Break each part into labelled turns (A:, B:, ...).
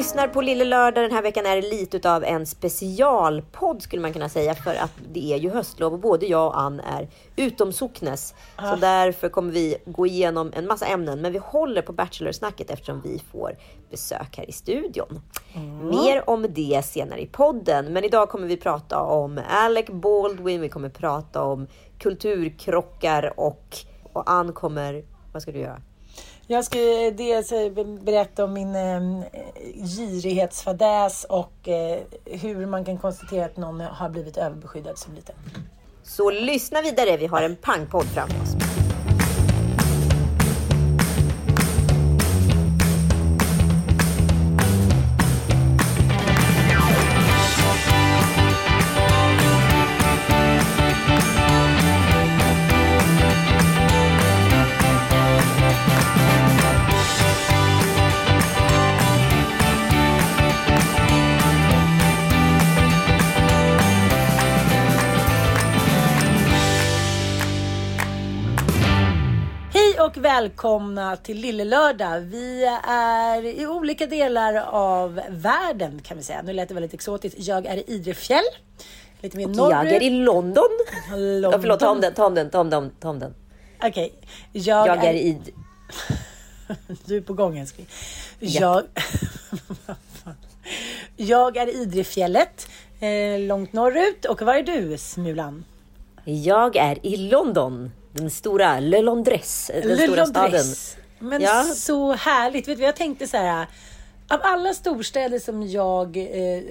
A: lyssnar på Lille Lördag. Den här veckan är det lite av en specialpodd skulle man kunna säga. För att det är ju höstlov och både jag och Ann är utom socknes. Så därför kommer vi gå igenom en massa ämnen. Men vi håller på Bachelor-snacket eftersom vi får besök här i studion. Mer om det senare i podden. Men idag kommer vi prata om Alec Baldwin. Vi kommer prata om kulturkrockar och, och Ann kommer... Vad ska du göra?
B: Jag ska dels berätta om min eh, girighetsfadäs och eh, hur man kan konstatera att någon har blivit överbeskyddad som liten.
A: Så lyssna vidare. Vi har en pangpodd framför oss.
B: Välkomna till Lille Lördag. Vi är i olika delar av världen kan vi säga. Nu lät det väldigt exotiskt. Jag är i Idrefjäll. Lite mer norrut.
A: Jag är i London.
B: London.
A: Ja, förlåt, ta om den, ta om den, ta om den. Ta om den.
B: Okej. Jag,
A: Jag är i...
B: Du är på gång älskling.
A: Ja.
B: Jag... jag är i Idrefjället. Eh, långt norrut. Och var är du Smulan?
A: Jag är i London. Den stora Le Londres. Den
B: Le
A: stora staden.
B: Londres. Men
A: Ja.
B: så härligt. Vet du, jag tänkte så här. Av alla storstäder som jag, eh,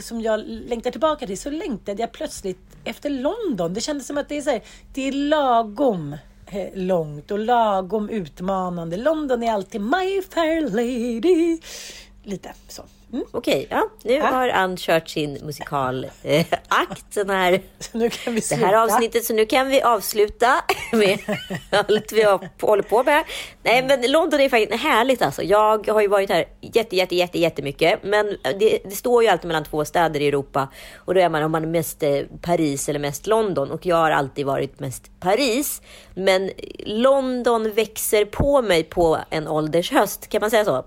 B: som jag längtar tillbaka till så längtade jag plötsligt efter London. Det kändes som att det är, så här, det är lagom eh, långt och lagom utmanande. London är alltid my fair lady. Lite så. Mm.
A: Okej, ja. Nu
B: Ja.
A: har Ann kört sin musikalakt. Eh, här,
B: nu kan vi
A: det här avsnittet. Så nu kan vi avsluta med allt vi har, håller på med. Nej, men London är faktiskt härligt alltså. Jag har ju varit här jätte, jätte, jätte, jättemycket. Men det, det står ju alltid mellan två städer i Europa. Och då är man om man är mest eh, Paris eller mest London. Och jag har alltid varit mest Paris. Men London växer på mig på en ålders höst. Kan man säga så?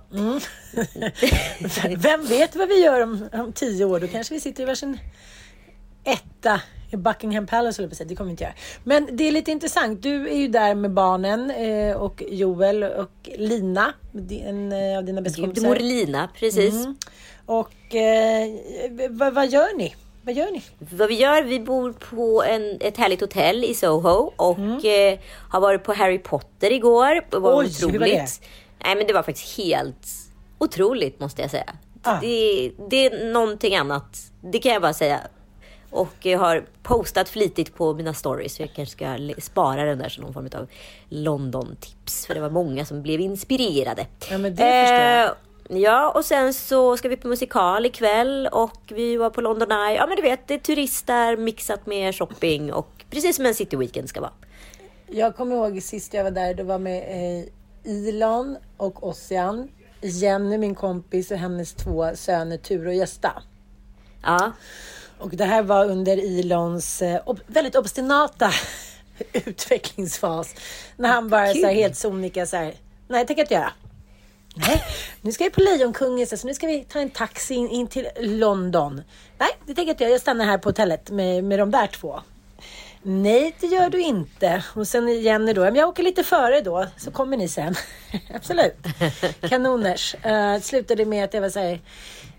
B: Vem vet vad vi gör om, om tio år? Då kanske vi sitter i varsin etta i Buckingham Palace, eller på sätt. Det kommer vi inte göra. Men det är lite intressant. Du är ju där med barnen eh, och Joel och Lina, en eh, av dina bästa kompisar.
A: Lina, precis.
B: Mm. Och eh, vad, vad gör ni? Vad gör ni?
A: Vad vi gör, vi bor på en, ett härligt hotell i Soho och eh, har varit på Harry Potter igår. Det var
B: Mm. Oj, hur
A: otroligt.
B: var det?
A: Nej, men det var faktiskt helt otroligt måste jag säga.
B: Ah.
A: Det, det är någonting annat. Det kan jag bara säga. Och jag har postat flitigt på mina stories. Jag kanske ska spara den där som någon form av London-tips. För det var många som blev inspirerade.
B: Ja, men det förstår jag.
A: Eh, Ja, och sen så ska vi på musikal ikväll och vi var på London Eye. Ja, men du vet, det är turister mixat med shopping och precis som en city weekend ska vara.
B: Jag kommer ihåg sist jag var där, då var med eh, Ilon och Ossian, Jenny min kompis och hennes två söner Ture och Gösta.
A: Ja,
B: Och det här var under Ilons eh, ob- väldigt obstinata utvecklingsfas. När han bara så här, helt sonika så här, nej det tänker jag inte göra. Nej, nu ska vi på Lejonkungen, så nu ska vi ta en taxi in, in till London. Nej, det tänker inte jag. Jag stannar här på hotellet med, med de där två. Nej, det gör du inte. Och sen Jenny då, jag åker lite före då, så kommer ni sen. Absolut. Kanoners. Eh, uh, slutade med att jag var såhär,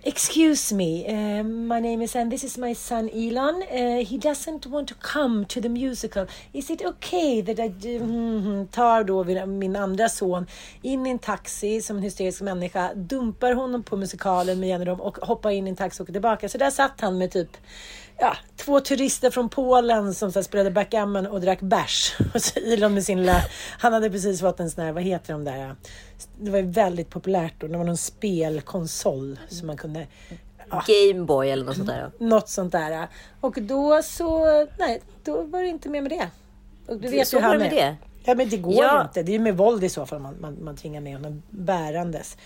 B: Excuse me, uh, my name is and this is my son Elon. Uh, he doesn't want to come to the musical. Is it okay that I? Mm, mm, mm, tar då min andra son in i en taxi som en hysterisk människa, dumpar honom på musikalen med Jenny och hoppar in i en taxi och åker tillbaka. Så där satt han med typ ja, två turister från Polen som så spelade backgammon och drack bärs. Och så Elon med sin lilla, han hade precis fått en sån här, vad heter de där? Det var ju väldigt populärt då. Det var någon spelkonsol som man kunde
A: Ja. Gameboy eller något sånt där.
B: Något sånt där. Och då så, nej, då var det inte mer med det. Och du vet
A: så var det med det?
B: Ja, men det går ja. inte. Det är ju med våld i så fall man, man, man tvingar med honom bärandes.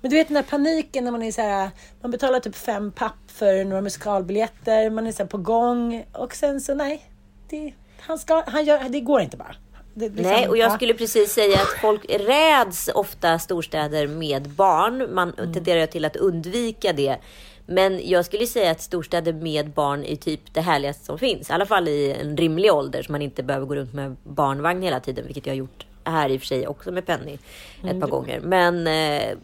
B: Men du vet den där paniken när man är så här, man betalar typ fem papp för några musikalbiljetter, man är så på gång och sen så nej, det, han ska, han gör, det går inte bara.
A: Det, liksom, Nej, och jag skulle precis säga att folk räds ofta storstäder med barn. Man mm. tenderar till att undvika det. Men jag skulle säga att storstäder med barn är typ det härligaste som finns. I alla fall i en rimlig ålder så man inte behöver gå runt med barnvagn hela tiden, vilket jag har gjort här i och för sig också med Penny ett mm. par gånger. Men eh,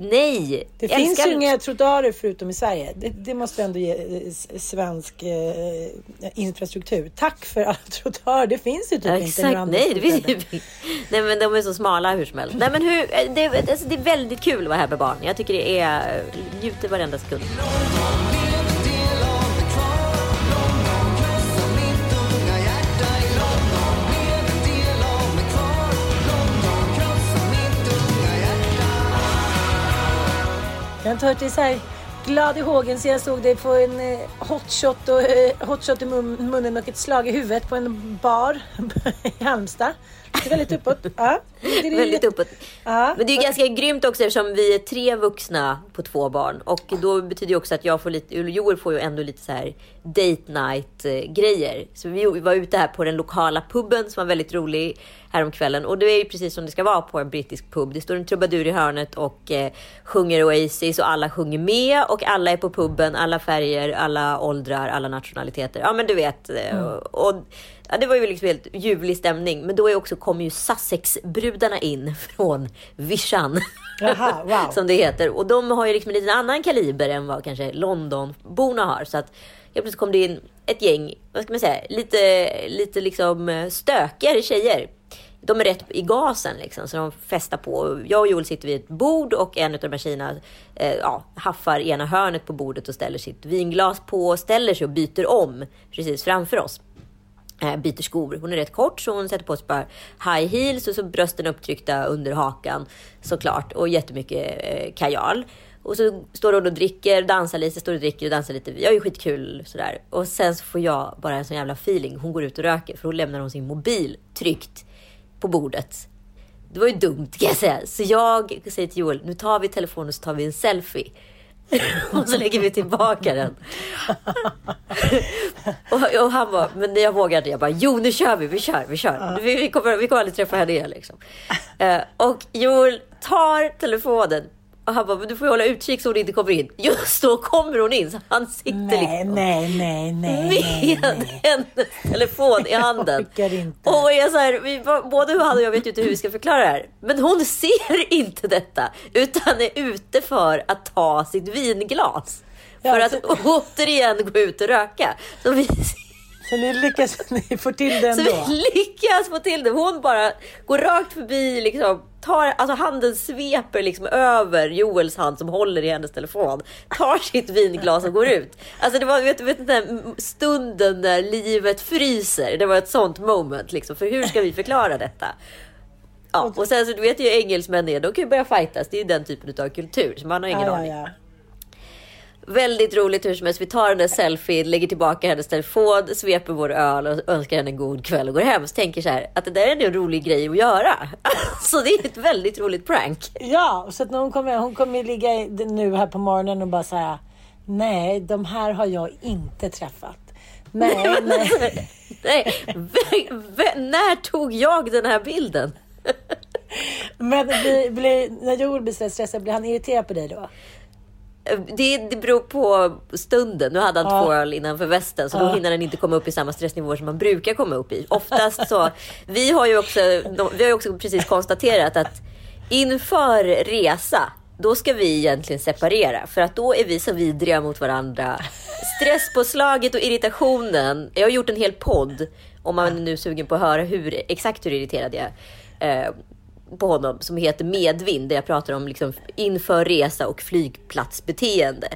A: nej.
B: Det finns ju inga trottoarer förutom i Sverige. Det, det måste ändå ge eh, svensk eh, infrastruktur. Tack för alla trottoarer. Det finns ju typ ja, inte
A: några andra nej, det finns, nej, men de är så smala hur som helst. Nej, men hur, eh, det, alltså, det är väldigt kul att vara här med barn. Jag tycker det är, njuter varenda sekund.
B: Jag har hört det så här glad i hågen så jag såg dig på en eh, hotshot, och, eh, hotshot i mun, munnen och ett slag i huvudet på en bar i Halmstad. Det är väldigt uppåt. Ja.
A: väldigt uppåt. Ja. Men det är ganska grymt också eftersom vi är tre vuxna på två barn. Och då betyder det också att jag får lite, Joel får ju ändå lite så här date night eh, grejer. Så vi var ute här på den lokala puben som var väldigt rolig häromkvällen. Och det är ju precis som det ska vara på en brittisk pub. Det står en trubadur i hörnet och eh, sjunger Oasis och alla sjunger med och alla är på puben, alla färger, alla åldrar, alla nationaliteter. Ja men du vet. Eh, mm. Och, ja, det var ju liksom helt ljuvlig stämning. Men då är också, kommer ju Sussex-brudarna in från Vischan.
B: Jaha, wow.
A: som det heter. Och de har ju liksom en liten annan kaliber än vad kanske Londonborna har. Så att helt plötsligt kom det in ett gäng, vad ska man säga, lite, lite liksom eh, stökigare tjejer de är rätt i gasen liksom, så de festar på. Jag och Joel sitter vid ett bord och en av de här tjejerna eh, ja, haffar ena hörnet på bordet och ställer sitt vinglas på, ställer sig och byter om precis framför oss. Eh, byter skor. Hon är rätt kort så hon sätter på sig bara high heels och så brösten upptryckta under hakan såklart och jättemycket eh, kajal. Och så står hon och dricker, dansar lite, står och dricker och dansar lite. Vi har ju skitkul sådär. Och sen så får jag bara en sån jävla feeling. Hon går ut och röker för då lämnar hon sin mobil tryckt på bordet. Det var ju dumt kan jag säga. Så jag säger till Joel, nu tar vi telefonen och så tar vi en selfie. och så lägger vi tillbaka den. och, och, han bara, men jag vågar inte. Jag bara, jo nu kör vi, vi kör, vi kör. Vi, vi, kommer, vi kommer aldrig träffa henne igen liksom. Uh, och Joel tar telefonen, och han bara, men du får ju hålla utkik så hon inte kommer in. Just då kommer hon in, så han sitter
B: nej,
A: liksom
B: nej, nej, nej,
A: med nej, hennes telefon i handen. Och jag så här, vi, både han och jag vet ju inte hur vi ska förklara det här. Men hon ser inte detta, utan är ute för att ta sitt vinglas. För ja, att återigen gå ut och röka. Så vi
B: så ni lyckas, ni får till det ändå?
A: Så vi lyckas få till det. Hon bara går rakt förbi, liksom, tar, alltså handen sveper liksom över Joels hand som håller i hennes telefon. Tar sitt vinglas och går ut. Alltså det var, vet vet den där stunden när livet fryser. Det var ett sånt moment liksom. För hur ska vi förklara detta? Ja, och sen så du vet ju engelsmän är, de kan ju börja fightas. Det är ju den typen av kultur, så man har ingen ja, aning. Ja, ja. Väldigt roligt hur som helst. Vi tar den där selfien, lägger tillbaka hennes telefon, sveper vår öl och önskar henne en god kväll och går hem. Så tänker så här att det där är en rolig grej att göra. Så det är ett väldigt roligt prank.
B: Ja, så att när hon kommer, hon kommer ligga nu här på morgonen och bara säga Nej, de här har jag inte träffat. Nej, nej.
A: nej. När tog jag den här bilden?
B: Men blir, blir, när Joel blir så stressad, blir han irriterad på dig då?
A: Det, det beror på stunden. Nu hade han två öl innanför västen så då hinner han inte komma upp i samma stressnivåer som man brukar komma upp i. Oftast så. Vi har ju också, vi har ju också precis konstaterat att inför resa då ska vi egentligen separera för att då är vi så vidriga mot varandra. Stresspåslaget och irritationen. Jag har gjort en hel podd om man är nu sugen på att höra hur, exakt hur irriterad jag är. På honom som heter Medvind där jag pratar om liksom inför resa och flygplatsbeteende.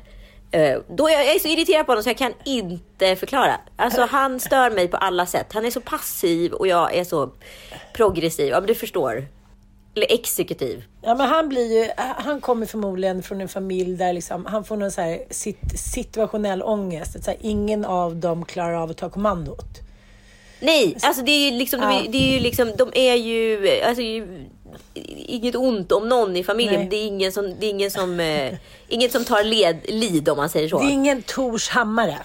A: Eh, då är jag, är så irriterad på honom så jag kan inte förklara. Alltså han stör mig på alla sätt. Han är så passiv och jag är så progressiv. Ja men du förstår. Eller exekutiv.
B: Ja, men han blir ju, han kommer förmodligen från en familj där liksom, han får någon så här sit, situationell ångest. Så här, ingen av dem klarar av att ta kommandot.
A: Nej, alltså det är ju liksom, de, är, det är ju liksom, de är ju, alltså inget ont om någon i familjen.
B: Nej.
A: Det är ingen som, det är ingen som, eh, ingen som tar led, lid om man säger så.
B: Det är ingen Tors hammare.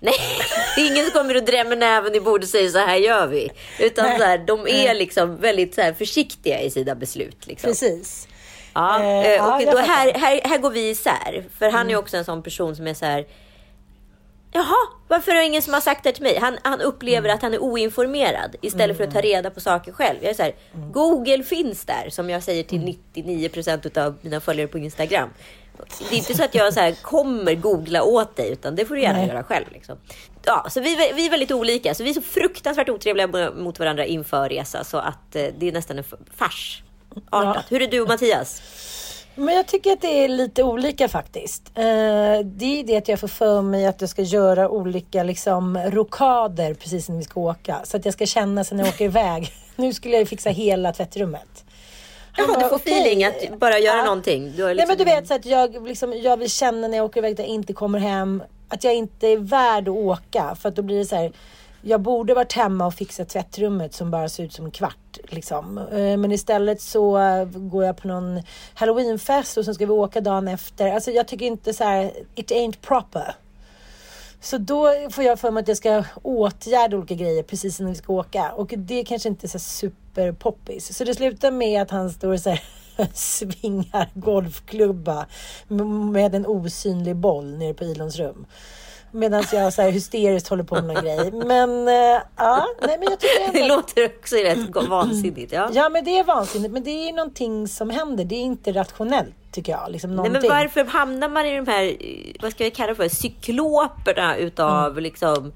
A: Nej, det är ingen som kommer och drämmer näven i bordet och säger så här gör vi. Utan
B: Nej.
A: så här, de är liksom väldigt så här, försiktiga i sina beslut. Liksom.
B: Precis.
A: Ja,
B: Eh,
A: eh,
B: ja,
A: och då här, här, här går vi isär. För han är ju också en sån person som är så här. Jaha, varför är det ingen som har sagt det till mig? Han, han upplever att han är oinformerad istället för att ta reda på saker själv. Jag är så här, Google finns där, som jag säger till 99% av mina följare på Instagram. Det är inte så att jag så här, kommer googla åt dig, utan det får du gärna
B: Nej.
A: göra själv. Liksom. Ja, så vi, vi är väldigt olika. Så vi är så fruktansvärt otrevliga mot varandra inför resa så att eh, det är nästan en fars. Artat. Hur är du och Mattias?
B: Men jag tycker att det är lite olika faktiskt. Eh, det är det att jag får för mig att jag ska göra olika liksom, rokader precis när vi ska åka. Så att jag ska känna sen när jag åker iväg. Nu skulle jag ju fixa hela tvättrummet.
A: Jaha, du
B: bara,
A: får
B: "Okej."
A: feeling att bara göra
B: Ja.
A: någonting. Du har
B: Nej
A: liksom...
B: men du vet så att jag, liksom, jag vill känna när jag åker iväg att jag inte kommer hem. Att jag inte är värd att åka. För att då blir det så här. Jag borde varit hemma och fixat tvättrummet som bara ser ut som en kvart. Liksom. Eh, men istället så går jag på någon halloweenfest och sen ska vi åka dagen efter. Alltså jag tycker inte så här, it ain't proper. Så då får jag för mig att jag ska åtgärda olika grejer precis innan vi ska åka. Och det kanske inte är så superpoppis. Så det slutar med att han står och så här svingar golfklubba med en osynlig boll nere på Ilons rum. Medan jag så här hysteriskt håller på med någon grej. Men eh, ja, nej men jag tycker ändå
A: Det låter också rätt vansinnigt. Ja.
B: Ja men det är vansinnigt. Men det är någonting som händer. Det är inte rationellt tycker jag. Liksom
A: Nej, men varför hamnar man i de här, vad ska jag kalla för, cykloperna utav
B: Mm.
A: liksom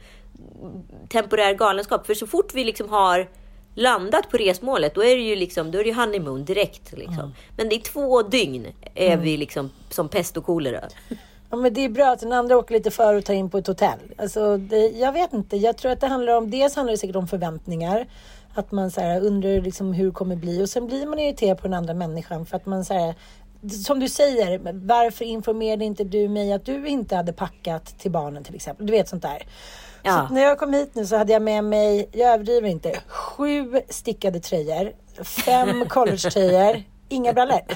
A: temporär galenskap? För så fort vi liksom har landat på resmålet, då är det ju liksom, då är det ju honeymoon direkt. Liksom.
B: Mm.
A: Men i två dygn är vi liksom som pest och kolera.
B: Ja, men det är bra att den andra åker lite före och tar in på ett hotell. Alltså, det, jag vet inte. Jag tror att det handlar om, dels handlar det säkert om förväntningar. Att man så här, undrar liksom hur det kommer bli. Och sen blir man irriterad på den andra människan. För att man så här, som du säger, varför informerade inte du mig att du inte hade packat till barnen till exempel? Du vet sånt där.
A: Ja.
B: Så när jag kom hit nu så hade jag med mig, jag överdriver inte, sju stickade tröjor, fem collegetröjor, inga brallor.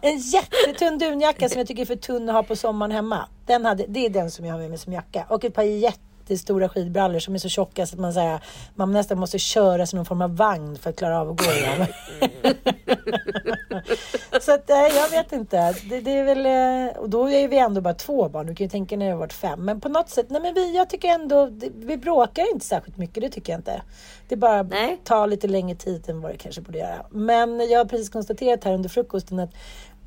B: en jättetunn dunjacka som jag tycker är för tunn att ha på sommaren hemma. Den hade, det är den som jag har med mig som jacka. Och ett par jätte jättestora skidbrallor som är så tjocka så att man, så här, man nästan måste köra sig någon form av vagn för att klara av att gå i dem. så att, jag vet inte. Det, det är väl, eh, och då är vi ändå bara två barn. Du kan ju tänka när jag har varit fem. Men på något sätt, nej men vi, jag tycker ändå, det, vi bråkar inte särskilt mycket. Det tycker jag inte. Det bara
A: Nej.
B: tar lite längre tid än vad det kanske borde göra. Men jag har precis konstaterat här under frukosten att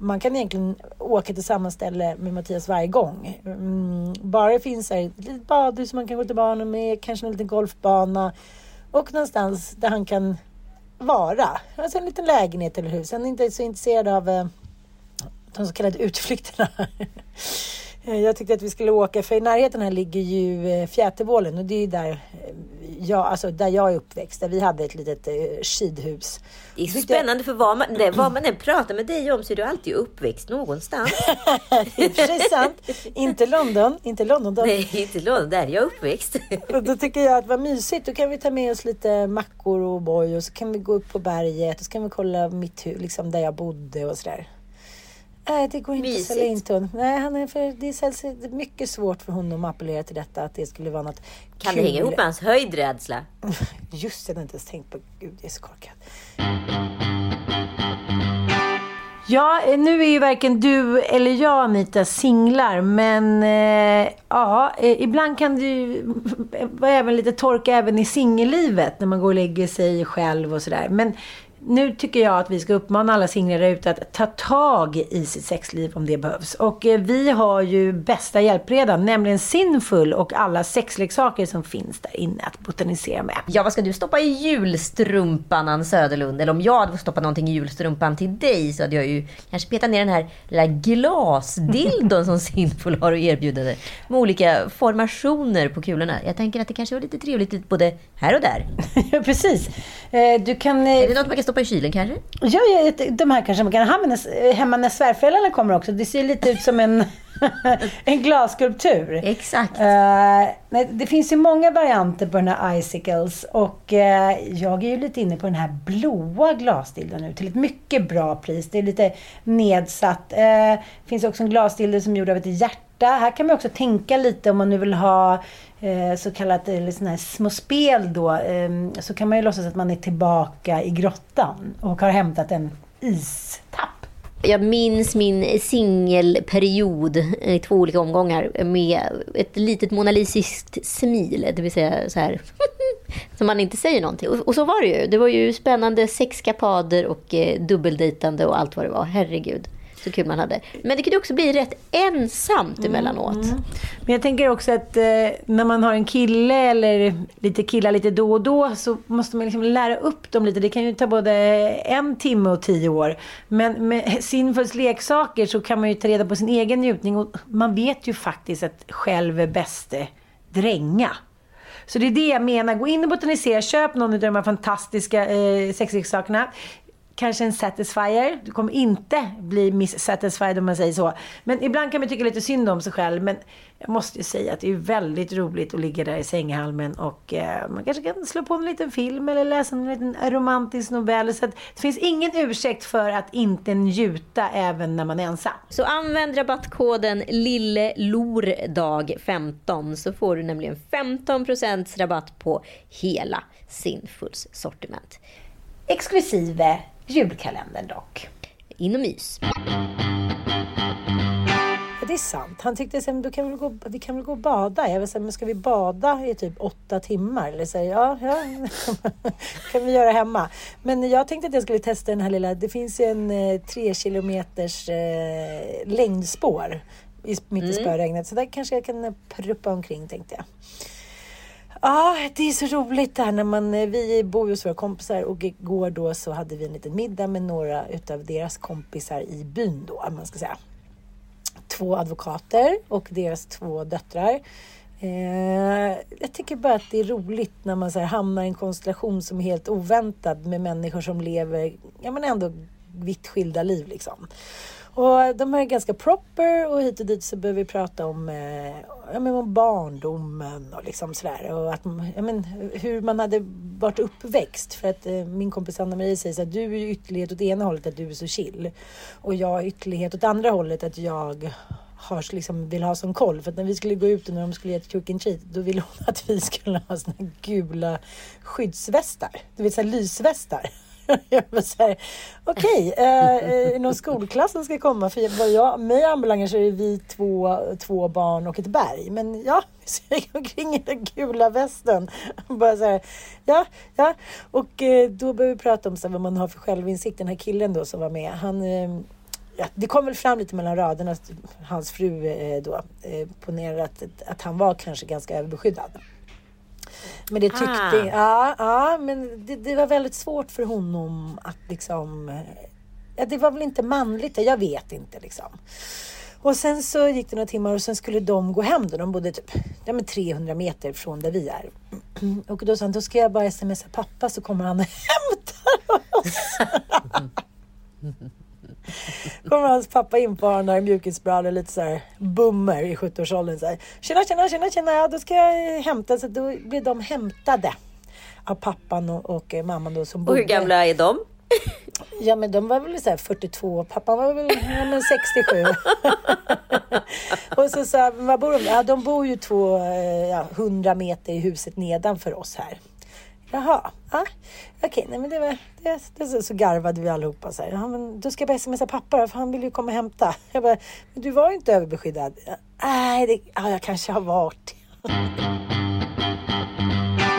B: man kan egentligen åka till samma ställe med Mattias varje gång. Mm, bara det finns här, ett litet badhus som man kan gå till barnen med, kanske en liten golfbana och någonstans där han kan vara. Alltså en liten lägenhet eller hus. Han är inte så intresserad av eh, de så kallade utflykterna. Eh, Jag tyckte att vi skulle åka, för i närheten här ligger ju eh, Fjätervålen och det är där eh, jag, alltså där jag är uppväxt. Där vi hade ett litet skidhus.
A: Det är så spännande för vad man, det, vad man än pratar med dig om så är du alltid uppväxt någonstans.
B: Och för sig sant. Inte London, inte London. Då.
A: Nej, inte London, där är jag uppväxt.
B: Och då tycker jag att vad mysigt. Då kan vi ta med oss lite mackor och boy och så kan vi gå upp på berget och så kan vi kolla mitt hus, liksom där jag bodde och sådär. Nej, det går inte att sälja in till honom. Nej, han är för, det är sällsynt- det är mycket svårt för honom att appellera till detta, att det skulle vara något
A: Kan
B: kul.
A: det hänga ihop med hans höjdrädsla?
B: Just det, jag hade inte ens tänkt på. Gud, jag är så korkad. Ja, eh, nu är ju varken du eller jag, Anita, singlar. Men eh, ja, eh, ibland kan det ju vara även lite torka även i singellivet. När man går och lägger sig själv och sådär. Men nu tycker jag att vi ska uppmana alla singlar ute att ta tag i sitt sexliv om det behövs. Och eh, vi har ju bästa hjälpredan, nämligen Sinful och alla sexleksaker som finns där inne att botanisera med.
A: Ja, vad ska du stoppa i julstrumpan, Ann Söderlund? Eller om jag hade fått stoppa någonting i julstrumpan till dig så hade jag ju kanske petat ner den här lilla glasdildon som Sinful har att erbjuda dig. Med olika formationer på kulorna. Jag tänker att det kanske var lite trevligt både här och där.
B: Ja, precis. Eh, Du kan... eh,
A: Är det något man kan stoppa i kylen kanske?
B: Ja, ja, de här kanske man kan när- hemma när svärföräldrarna kommer också. Det ser lite ut som en, en glasskulptur.
A: Exakt.
B: Eh, nej, det finns ju många varianter på den här Icicles och eh, jag är ju lite inne på den här blåa glasdilden nu till ett mycket bra pris. Det är lite nedsatt. Det finns också en glasdildo som är gjord av ett hjärta. Här kan man också tänka lite om man nu vill ha Eh, så kallat eh, såna här små spel då. Ehm, så kan man ju låtsas att man är tillbaka i grottan och har hämtat en istapp.
A: Jag minns min singelperiod eh, i två olika omgångar med ett litet monalisiskt smil, det vill säga så här som man inte säger någonting. Och, och så var det ju. Det var ju spännande sexkapader och eh, dubbeldejtande och allt vad det var. Herregud, så kul man hade. Men det kunde också bli rätt ensamt emellanåt.
B: Men jag tänker också att eh, när man har en kille eller lite killar lite då och då så måste man liksom lära upp dem lite. Det kan ju ta både en timme och tio år. Men med Sinfuls leksaker så kan man ju ta reda på sin egen njutning och man vet ju faktiskt att själv är bäste dränga. Så det är det jag menar. Gå in och botanisera. Köp någon av de här fantastiska eh, sexleksakerna. Kanske en satisfier. Du kommer inte bli miss satisfied om man säger så. Men ibland kan man tycka lite synd om sig själv. Men jag måste ju säga att det är väldigt roligt att ligga där i sänghalmen och eh, man kanske kan slå på en liten film eller läsa en liten romantisk novell. Så att det finns ingen ursäkt för att inte njuta även när man är ensam.
A: Så använd rabattkoden LILLELORDAG15 så får du nämligen 15% rabatt på hela Sinfuls sortiment.
B: Exklusive julkalendern dock.
A: In och mys.
B: Ja, det är sant. Han tyckte att då kan vi, väl gå, vi kan väl gå och bada. Jag vill säga, men ska vi bada i typ åtta timmar? Eller så, här, ja, ja, kan vi göra hemma. Men jag tänkte att jag skulle testa den här lilla, det finns ju en eh, tre kilometers eh, längdspår i, mitt i spöregnet. Så där kanske jag kan pruppa omkring tänkte jag. Ja, det är så roligt det här när man, eh, vi bor ju hos våra kompisar och igår då så hade vi en liten middag med några utav deras kompisar i byn då, om man ska säga två advokater och deras två döttrar. Eh, jag tycker bara att det är roligt när man så här hamnar i en konstellation som är helt oväntad med människor som lever, ja men ändå vitt skilda liv liksom. Och de här är ganska proper och hit och dit så behöver vi prata om, eh, ja, men om barndomen och liksom sådär. Och att, ja, men, hur man hade varit uppväxt. För att eh, min kompis Anna-Marie säger så att du är ju ytterlighet åt ena hållet att du är så chill. Och jag är ytterlighet åt andra hållet att jag har, liksom, vill ha som koll. För att när vi skulle gå ut och när de skulle ge ett cook and treat, då ville hon att vi skulle ha såna här gula skyddsvästar. Du vet, så här lysvästar. Jag okej, okay, eh, eh någon skolklass som ska komma? För vad jag, mig anbelangar så är vi två, två barn och ett berg. Men ja, så jag gick omkring i den gula västen. Bara så här, ja, ja. Och eh, då började vi prata om så här, vad man har för självinsikt. Den här killen då som var med, han eh, Ja, det kom väl fram lite mellan raderna att hans fru eh, då eh, ponerade att, att han var kanske ganska överbeskyddad. Men det tyckte...
A: Ah.
B: Ja, ja men det, det var väldigt svårt för honom att liksom... Ja, det var väl inte manligt, jag vet inte liksom. Och sen så gick det några timmar och sen skulle de gå hem då. De bodde typ ja, men 300 meter från där vi är. Och då sa han, då ska jag bara smsa pappa så kommer han och hämtar oss. kommer hans pappa in på honom i mjukisbrallor, lite så här bummer i 70-årsåldern. Så här, tjena, tjena, tjena, tjena, ja, då ska jag hämta. Så då blev de hämtade av pappan och, och eh, mamman då som
A: Och
B: bodde...
A: hur gamla är de?
B: Ja, men de var väl så här 42. Pappa var väl ja, men 67. och så sa var bor de? Ja, de bor ju två, eh, ja, 100 meter i huset nedanför oss här. Jaha, ja, okej, nej men det var, det, det, så, så garvade vi allihopa så här. Ja, men då ska jag bara smsa pappa då, för han vill ju komma och hämta. Jag bara, men du var ju inte överbeskyddad. Nej, det, ja, jag kanske har varit.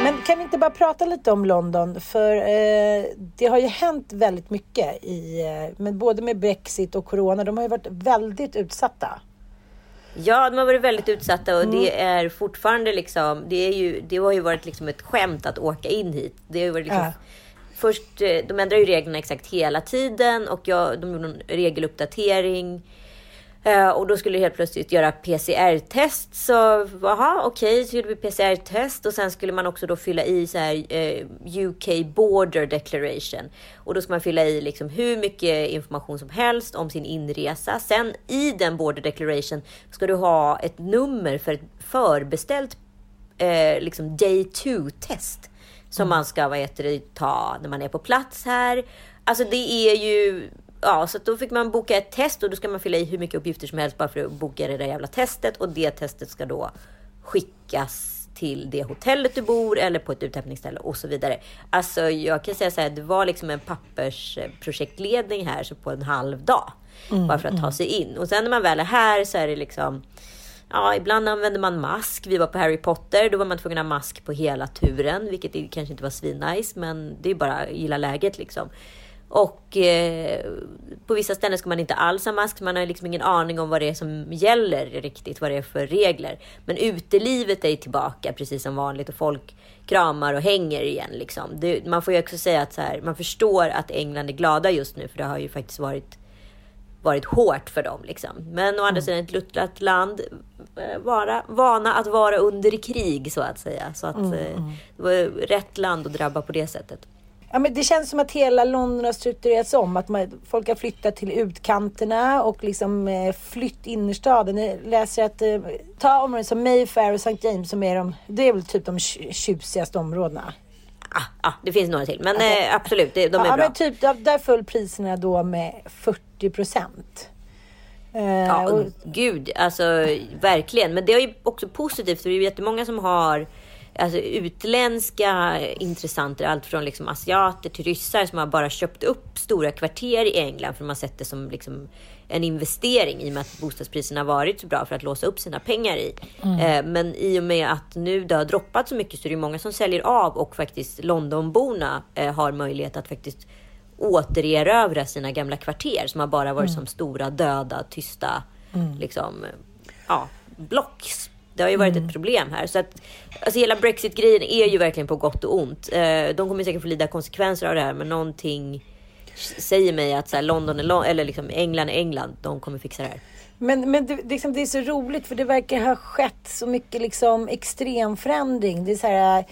B: Men kan vi inte bara prata lite om London? För eh, det har ju hänt väldigt mycket i, eh, men både med Brexit och Corona. De har ju varit väldigt utsatta.
A: Ja, de har varit väldigt utsatta och det är fortfarande liksom, det, är ju, det har ju varit liksom ett skämt att åka in hit. Det har varit liksom,
B: Ja.
A: Först, eh, de ändrar ju reglerna exakt hela tiden och jag, de gjorde en regeluppdatering. Eh, och då skulle det helt plötsligt göra PCR-test. Så jaha, okej, så gjorde vi PCR-test och sen skulle man också då fylla i så här eh, UK Border Declaration. Och då ska man fylla i liksom hur mycket information som helst om sin inresa. Sen i den Border Declaration ska du ha ett nummer för ett förbeställt eh, liksom day 2-test. Som man ska vad heter det, ta när man är på plats här. Alltså det är ju... Ja, så då fick man boka ett test och då ska man fylla i hur mycket uppgifter som helst bara för att boka det där jävla testet. Och det testet ska då skickas till det hotellet du bor eller på ett uthämtningsställe och så vidare. Alltså jag kan säga så här, det var liksom en pappersprojektledning här så på en halv dag. bara för att ta sig in. Och sen när man väl är här så är det liksom Ja, ibland använder man mask. Vi var på Harry Potter, då var man tvungen att ha mask på hela turen, vilket kanske inte var svinnice, men det är bara att gilla läget liksom. Och eh, på vissa ställen ska man inte alls ha mask, man har liksom ingen aning om vad det är som gäller riktigt, vad det är för regler. Men utelivet är tillbaka precis som vanligt och folk kramar och hänger igen liksom. Det, man får ju också säga att så här, man förstår att England är glada just nu, för det har ju faktiskt varit varit hårt för dem. Liksom. Men å andra sidan ett luttrat land, eh, vara, vana att vara under krig så att säga. Så att eh, det var rätt land att drabba på det sättet.
B: Ja, men det känns som att hela London har strukturerats om. Att man, folk har flyttat till utkanterna och liksom eh, flytt innerstaden. Jag läser att eh, ta områden som Mayfair och St. James som är de, det är väl typ de tj- tjusigaste områdena.
A: Ah, ah, det finns några till, men eh, absolut, det, de är
B: ja,
A: bra.
B: men typ, där, där föll priserna då med 40 procent. Eh,
A: Ja,
B: och-
A: gud, alltså verkligen. Men det är ju också positivt, för det är ju jättemånga som har alltså, utländska intressenter, allt från liksom, asiater till ryssar som har bara köpt upp stora kvarter i England för har sett det som liksom, en investering i och med att bostadspriserna har varit så bra för att låsa upp sina pengar i. Eh, men i och med att nu det har droppat så mycket så är det många som säljer av och faktiskt Londonborna eh, har möjlighet att faktiskt återerövra sina gamla kvarter som har bara varit som stora döda, tysta liksom, ja, blocks. Det har ju varit ett problem här. Så att, alltså hela Brexit-grejen är ju verkligen på gott och ont. Eh, de kommer säkert få lida konsekvenser av det här, men någonting säger mig att så här, London är Lon- eller liksom England är England. De kommer fixa det här.
B: Men, men det, liksom, det är så roligt för det verkar ha skett så mycket liksom, extremförändring. Det är så här,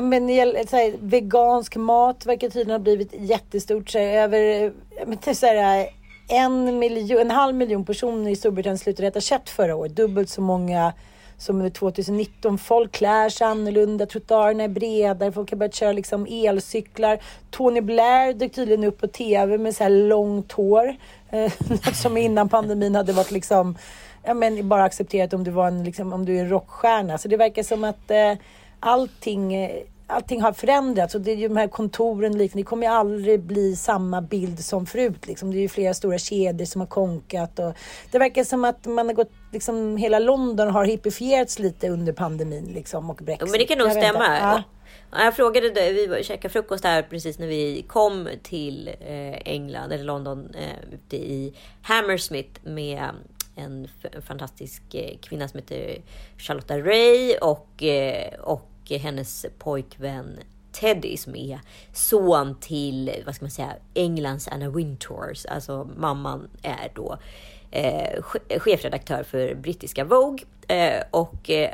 B: men, så här, vegansk mat verkar tydligen ha blivit jättestort. Så här, över men, så här, en, miljon, en halv miljon personer i Storbritannien slutade äta kött förra året. Dubbelt så många som under 2019. Folk klär sig annorlunda, trottoarerna är bredare, folk har börjat köra liksom elcyklar. Tony Blair dök tydligen upp på TV med så här långt hår. Eh, som innan pandemin hade varit liksom, ja men bara accepterat om du var en, liksom, om du är en rockstjärna. Så det verkar som att eh, allting, eh, allting har förändrats och det är ju de här kontoren liknande. Det kommer ju aldrig bli samma bild som förut. Liksom. Det är ju flera stora kedjor som har konkat och det verkar som att man har gått, liksom hela London har hippifierats lite under pandemin liksom och Brexit.
A: Men det kan nog stämma.
B: Ja.
A: Ja, Jag frågade, vi och käkade frukost här precis när vi kom till eh, England, eller London, eh, ute i Hammersmith med en fantastisk eh, kvinna som heter Charlotta Ray och, eh, och hennes pojkvän Teddy som är son till, vad ska man säga, Englands Anna Wintours. Alltså mamman är då eh, che- chefredaktör för brittiska Vogue. Eh, och eh,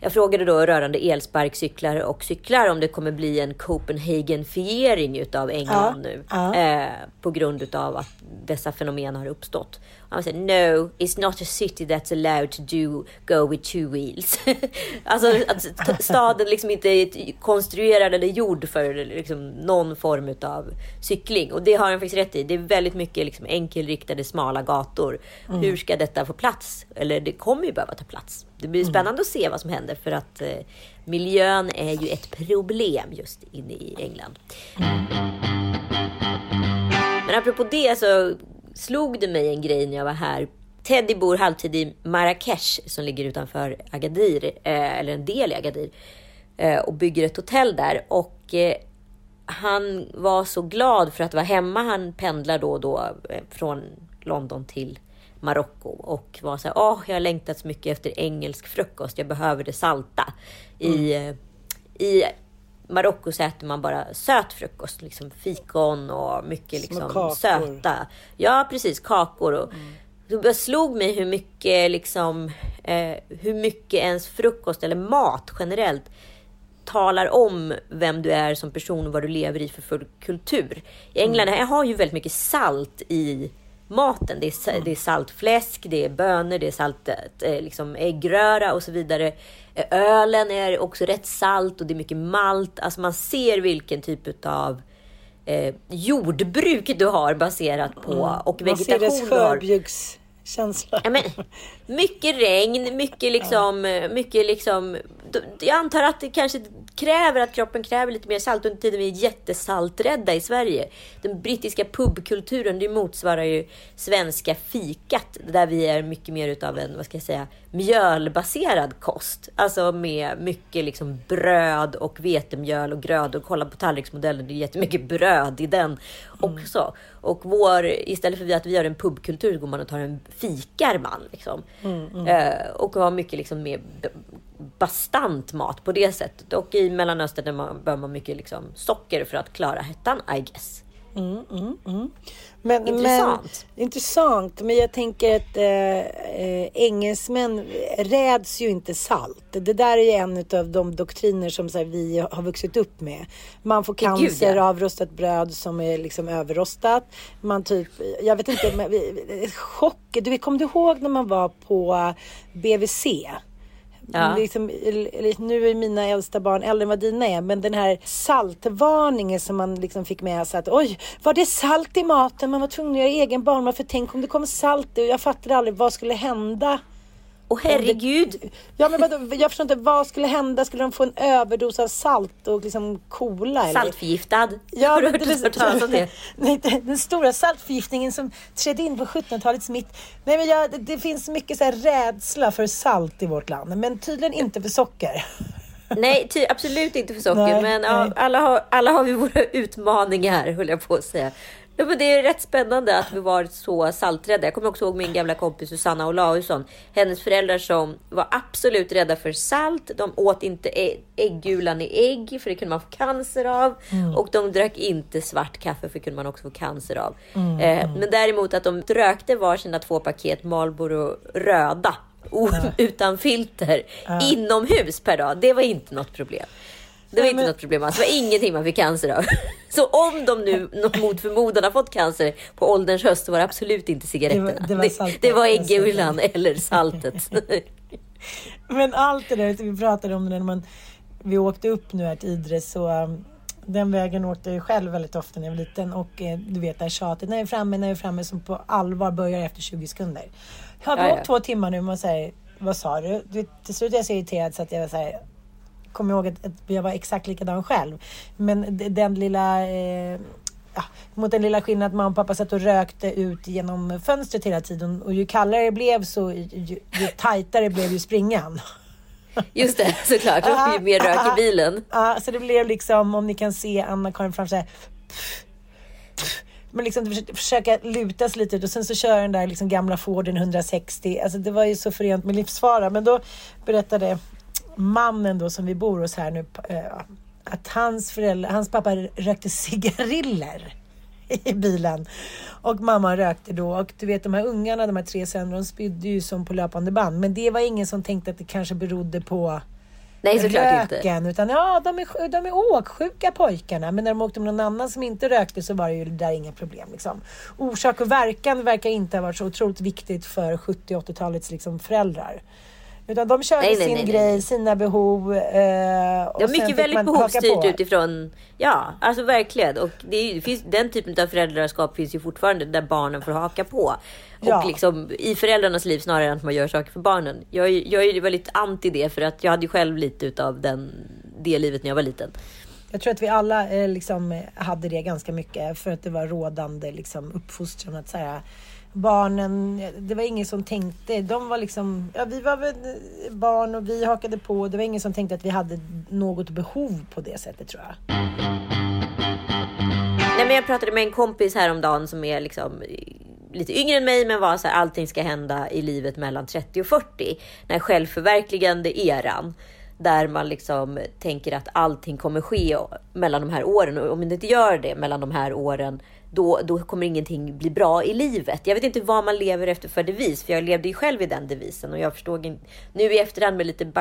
A: jag frågade då rörande elsparkcyklar och cyklar om det kommer bli en Copenhagen-fiering utav England
B: Ja,
A: nu.
B: ja.
A: Eh, på grund utav att dessa fenomen har uppstått. Han säger no, it's not a city that's allowed to do go with two wheels. alltså att staden liksom inte är konstruerad eller gjord för liksom någon form av cykling. Och det har han faktiskt rätt i. Det är väldigt mycket liksom enkelriktade smala gator. Mm. Hur ska detta få plats? Eller det kommer ju behöva ta plats. Det blir spännande mm. att se vad som händer för att eh, miljön är ju ett problem just inne i England. Men apropå det så slog det mig en grej när jag var här. Teddy bor halvtid i Marrakesh som ligger utanför Agadir, eh, eller en del i Agadir, eh, och bygger ett hotell där. Och eh, han var så glad för att vara hemma. Han pendlar då och då från London till Marocko och var så här, åh, jag har längtat så mycket efter engelsk frukost. Jag behöver det salta. Mm. I, I Marocko så äter man bara söt frukost, liksom fikon och mycket liksom söta. Ja, precis, kakor. Och, mm. Det slog mig hur mycket, liksom, eh, hur mycket ens frukost eller mat generellt talar om vem du är som person och vad du lever i för, för kultur. I England mm. har ju väldigt mycket salt i maten. Det är, mm. det är saltfläsk, det är bönor, det är saltet, eh, liksom äggröra och så vidare. Eh, ölen är också rätt salt och det är mycket malt. Alltså man ser vilken typ av eh, jordbruk du har baserat på mm. och vegetation man ser dess
B: känsla.
A: Ja, men, mycket regn, mycket liksom, ja. mycket liksom. Jag antar att det kanske kräver att kroppen kräver lite mer salt under tiden vi är jättesalträdda i Sverige. Den brittiska pubkulturen, det motsvarar ju svenska fikat där vi är mycket mer utav en, vad ska jag säga, mjölbaserad kost. Alltså med mycket liksom bröd och vetemjöl och grödor. Kolla på tallriksmodellen, det är jättemycket bröd i den också. Mm. Och vår, istället för att vi har en pubkultur går man och tar en fikar man. Liksom. Mm, mm. Eh, och har mycket liksom mer bastant mat på det sättet. Och i Mellanöstern där man, behöver man mycket liksom socker för att klara hettan, I guess.
B: Mm, mm, mm. Men, intressant. Men, intressant. Men jag tänker att eh, engelsmän räds ju inte salt. Det där är en av de doktriner som här, vi har vuxit upp med. Man får cancer Gud, ja. av rostat bröd som är liksom överrostat. Man typ, jag vet inte, men, chock. Du, kommer du ihåg när man var på BVC? Ja. Liksom, nu är mina äldsta barn äldre än vad dina är, men den här saltvarningen som man liksom fick med sig att oj, var det salt i maten? Man var tvungen att göra egen barnmat för tänk om det kommer salt Jag fattade aldrig vad skulle hända
A: Åh herregud!
B: Ja, men vadå, jag förstår inte, vad skulle hända? Skulle de få en överdos av salt och liksom kola? Eller?
A: Saltförgiftad? Ja, Har du hört talas om det?
B: Nej, den stora saltförgiftningen som trädde in på 1700-talets mitt. Nej, men ja, det, det, finns mycket så här rädsla för salt i vårt land, men tydligen inte för socker.
A: Nej, ty, absolut inte för socker. Nej, men ja, alla, har, alla har vi våra utmaningar, höll jag på att säga. Ja, men det är rätt spännande att vi varit så salträdda. Jag kommer också ihåg min gamla kompis Susanna Olausson. Hennes föräldrar som var absolut rädda för salt. De åt inte äggulan i ägg för det kunde man få cancer av. Mm. Och de drack inte svart kaffe för det kunde man också få cancer av. Mm, eh, mm. Men däremot att de rökte varsina två paket Marlboro röda. Utan filter. Inomhus per dag. Det var inte något problem. Det var inte något problem alls. Det var ingenting man fick cancer av. Så om de nu mot förmodan har fått cancer på ålderns höst så var det absolut inte cigaretterna. Det var, det var, det, det var äggulan eller saltet.
B: Men allt det där vi pratade om när man, vi åkte upp nu här till Idre så um, den vägen åkte jag själv väldigt ofta när jag var liten och eh, du vet det här tjatet, när jag är framme, när jag är framme som på allvar börjar efter 20 sekunder. Jag ja, åkt två timmar nu och man säger, vad sa du? du till slut är jag så irriterad så att jag så kommer ihåg att, att jag var exakt likadan själv. Men den lilla eh, Ja, mot den lilla skillnaden att mamma och pappa satt och rökte ut genom fönstret hela tiden. Och ju kallare det blev så ju, ju tajtare blev ju springan.
A: Just det, såklart. Aha, ju mer rök i bilen.
B: Ja, så det blev liksom, om ni kan se Anna-Karin framför sig. Men liksom försöka luta sig lite ut och sen så kör den där liksom gamla Forden 160. Alltså det var ju så förent med livsfara. Men då berättade mannen då som vi bor hos här nu, eh, att hans, föräldrar, hans pappa rökte cigariller i bilen. Och mamma rökte då. Och du vet de här ungarna, de här tre sönerna, de spydde ju som på löpande band. Men det var ingen som tänkte att det kanske berodde på
A: Nej, såklart inte.
B: röken. Utan ja, de är, de är åksjuka pojkarna. Men när de åkte med någon annan som inte rökte så var det ju där inga problem. Liksom. Orsak och verkan verkar inte ha varit så otroligt viktigt för 70 80-talets liksom, föräldrar. Utan de körde
A: Nej,
B: sin
A: nej, nej.
B: grej, sina behov. Eh, och sen
A: mycket väldigt behovsstyrt utifrån, ja alltså verkligen. Och det, är, det finns, den typen av föräldraskap finns ju fortfarande där barnen får haka på. Och
B: Ja.
A: liksom i föräldrarnas liv snarare än att man gör saker för barnen. Jag, är- jag är ju väldigt anti det för att jag hade ju själv lite utav den, det livet när jag var liten.
B: Jag tror att vi alla eh, liksom, hade det ganska mycket för att det var rådande liksom, uppfostran. Att, så här, barnen, det var ingen som tänkte, de var liksom, ja, vi var väl barn och vi hakade på. Det var ingen som tänkte att vi hade något behov på det sättet tror jag.
A: Nej, men jag pratade med en kompis häromdagen som är liksom lite yngre än mig men var så här, allting ska hända i livet mellan 30 och 40. Den här självförverkligande eran. Där man liksom tänker att allting kommer ske mellan de här åren och om det inte gör det mellan de här åren då, då kommer ingenting bli bra i livet. Jag vet inte vad man lever efter för devis, för jag levde ju själv i den devisen och jag förstod in, nu i efterhand med lite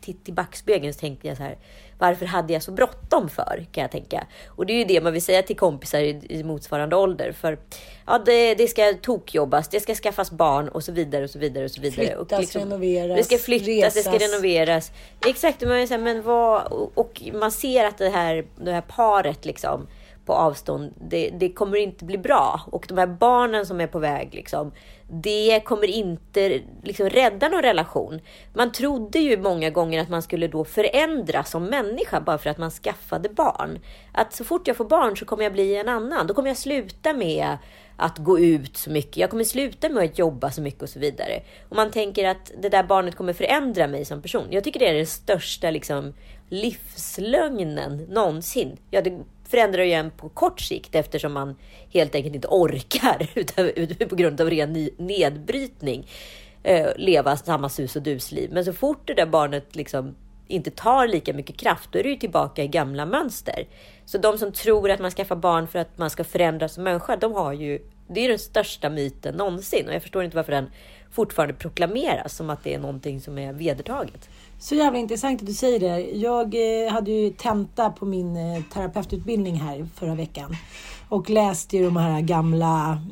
A: titt i backspegeln så tänkte jag så här, varför hade jag så bråttom för? Kan jag tänka. Och det är ju det man vill säga till kompisar i, i motsvarande ålder. För ja, det, det ska tokjobbas, det ska skaffas barn och så vidare och så vidare och så vidare. och
B: Flyttas, renoveras,
A: Det ska flyttas, det ska
B: resas.
A: renoveras. Exakt, här, men vad, och man ser att det här, det här paret liksom på avstånd, det, det kommer inte bli bra. Och de här barnen som är på väg, liksom, det kommer inte liksom, rädda någon relation. Man trodde ju många gånger att man skulle då förändras som människa bara för att man skaffade barn. Att så fort jag får barn så kommer jag bli en annan. Då kommer jag sluta med att gå ut så mycket. Jag kommer sluta med att jobba så mycket och så vidare. Och man tänker att det där barnet kommer förändra mig som person. Jag tycker det är den största liksom, livslögnen någonsin. Ja, det förändrar ju en på kort sikt eftersom man helt enkelt inte orkar på grund av ren nedbrytning eh, leva samma sus och dus-liv. Men så fort det där barnet liksom inte tar lika mycket kraft, då är det ju tillbaka i gamla mönster. Så de som tror att man skaffar barn för att man ska förändras som människa, de har ju, det är ju den största myten någonsin. Och jag förstår inte varför den fortfarande proklameras som att det är någonting som är vedertaget.
B: Så jävla intressant att du säger det. Jag eh, hade ju tenta på min eh, terapeututbildning här förra veckan. Och läste ju de här gamla,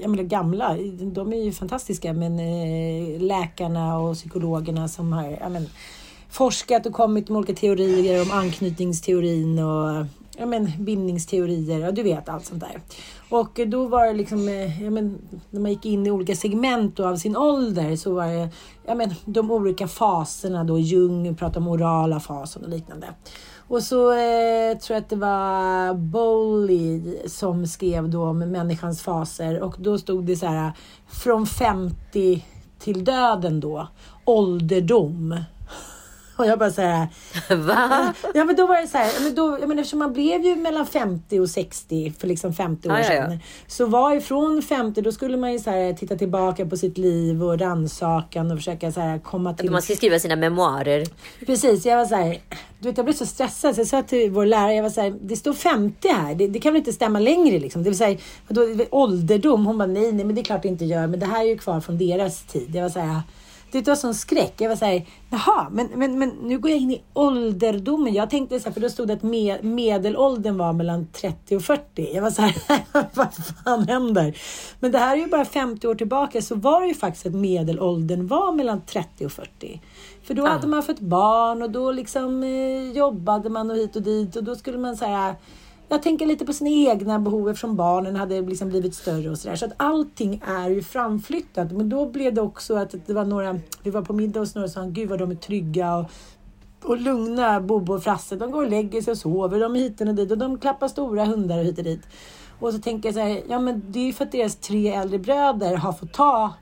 B: jag menar gamla, de är ju fantastiska, men eh, läkarna och psykologerna som har men, forskat och kommit med olika teorier om anknytningsteorin och ja, men, bindningsteorier. Ja, du vet allt sånt där. Och då var det liksom, eh, ja, men, när man gick in i olika segment då av sin ålder så var det ja, men, de olika faserna då. Jung pratade om orala fasen och liknande. Och så eh, tror jag att det var Bowley som skrev då om människans faser och då stod det så här från 50 till döden då, ålderdom. Och jag bara så här,
A: Va?
B: Ja men då var det så här, men då, jag menar, eftersom man blev ju mellan 50 och 60 för liksom 50 år
A: Ja, ja,
B: sedan.
A: ja.
B: Så var ju från 50, då skulle man ju så här, titta tillbaka på sitt liv och rannsakan och försöka så här, komma till...
A: Man ska skriva sina memoarer.
B: Precis, jag var så här, du vet jag blev så stressad så jag sa till vår lärare, jag var så här, det står 50 här, det, det kan väl inte stämma längre liksom. Det vill säga, vadå, ålderdom? Hon bara, nej, nej men det är klart det inte gör, men det här är ju kvar från deras tid. Jag var så här, det var sån skräck. Jag var så här, jaha, men, men, men nu går jag in i ålderdomen. Jag tänkte så här, för då stod det att med, medelåldern var mellan 30 och 40. Jag var så här, vad fan händer? Men det här är ju bara 50 år tillbaka så var det ju faktiskt att medelåldern var mellan 30 och 40. För då hade man fått barn och då liksom eh, jobbade man och hit och dit och då skulle man säga jag tänker lite på sina egna behov eftersom barnen hade liksom blivit större och sådär. Så att allting är ju framflyttat. Men då blev det också att det var några, vi var på middag hos några och sa, gud vad de är trygga och, och lugna, Bobo och Frasse. De går och lägger sig och sover, de är hit och dit och de klappar stora hundar och hit och dit. Och så tänker jag så här, ja men det är ju för att deras tre äldre bröder har fått ta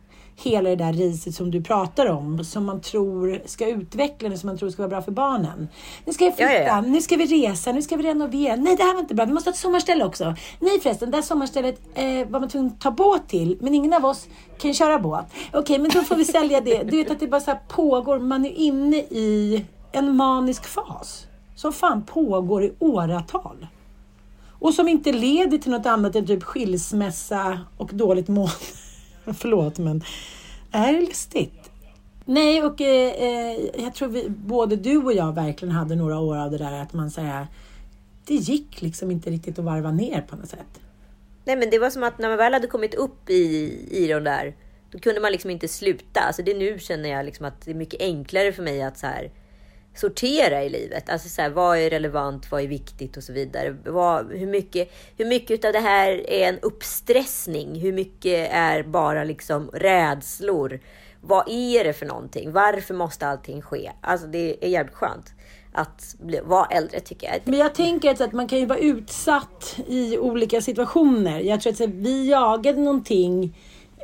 B: hela det där riset som du pratar om, som man tror ska utveckla det, som man tror ska vara bra för barnen. Nu ska jag flytta,
A: Ja, ja,
B: nu ska vi resa, nu ska vi renovera. Nej, det här var inte bra, vi måste ha ett sommarställe också. Nej förresten, det här sommarstället eh, var man tvungen att ta båt till, men ingen av oss kan köra båt. Okej, men då får vi sälja det. Du vet att det bara så här pågår, man är inne i en manisk fas som fan pågår i åratal. Och som inte leder till något annat än typ skilsmässa och dåligt mående. Förlåt, men är det lustigt? Nej, och eh, eh, jag tror vi, både du och jag verkligen hade några år av det där att man säger det gick liksom inte riktigt att varva ner på något sätt.
A: Nej men det var som att när man väl hade kommit upp i, i de där, då kunde man liksom inte sluta. Alltså det nu känner jag liksom att det är mycket enklare för mig att så här, sortera i livet. Alltså så här, vad är relevant, vad är viktigt och så vidare. Vad, hur, mycket, hur mycket av det här är en uppstressning? Hur mycket är bara liksom rädslor? Vad är det för någonting? Varför måste allting ske? Alltså det är jävligt skönt att bli, vara äldre tycker jag.
B: Men jag tänker att man kan ju vara utsatt i olika situationer. Jag tror att vi jagade någonting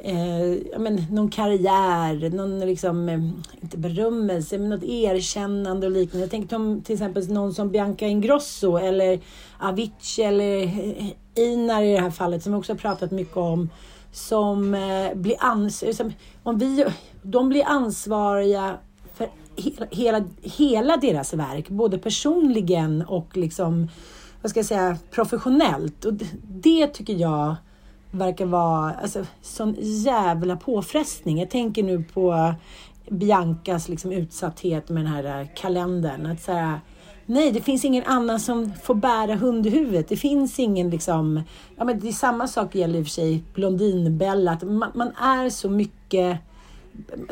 B: eh, men, någon karriär, någon liksom, eh, inte berömmelse, men något erkännande och liknande. Jag tänker om till exempel någon som Bianca Ingrosso eller Avicii eller Inar Einar i det här fallet som vi också har pratat mycket om. Som eh, blir ansvariga, om vi, de blir ansvariga för hela, hela, hela deras verk, både personligen och liksom, vad ska jag säga, professionellt. Och det, det tycker jag verkar vara alltså, sån jävla påfrestning. Jag tänker nu på Biancas liksom, utsatthet med den här eh, kalendern. Att så nej, det finns ingen annan som får bära hundhuvudet. Det finns ingen liksom... Ja, men det är samma sak gäller i och för sig Blondinbella. Att man, man är så mycket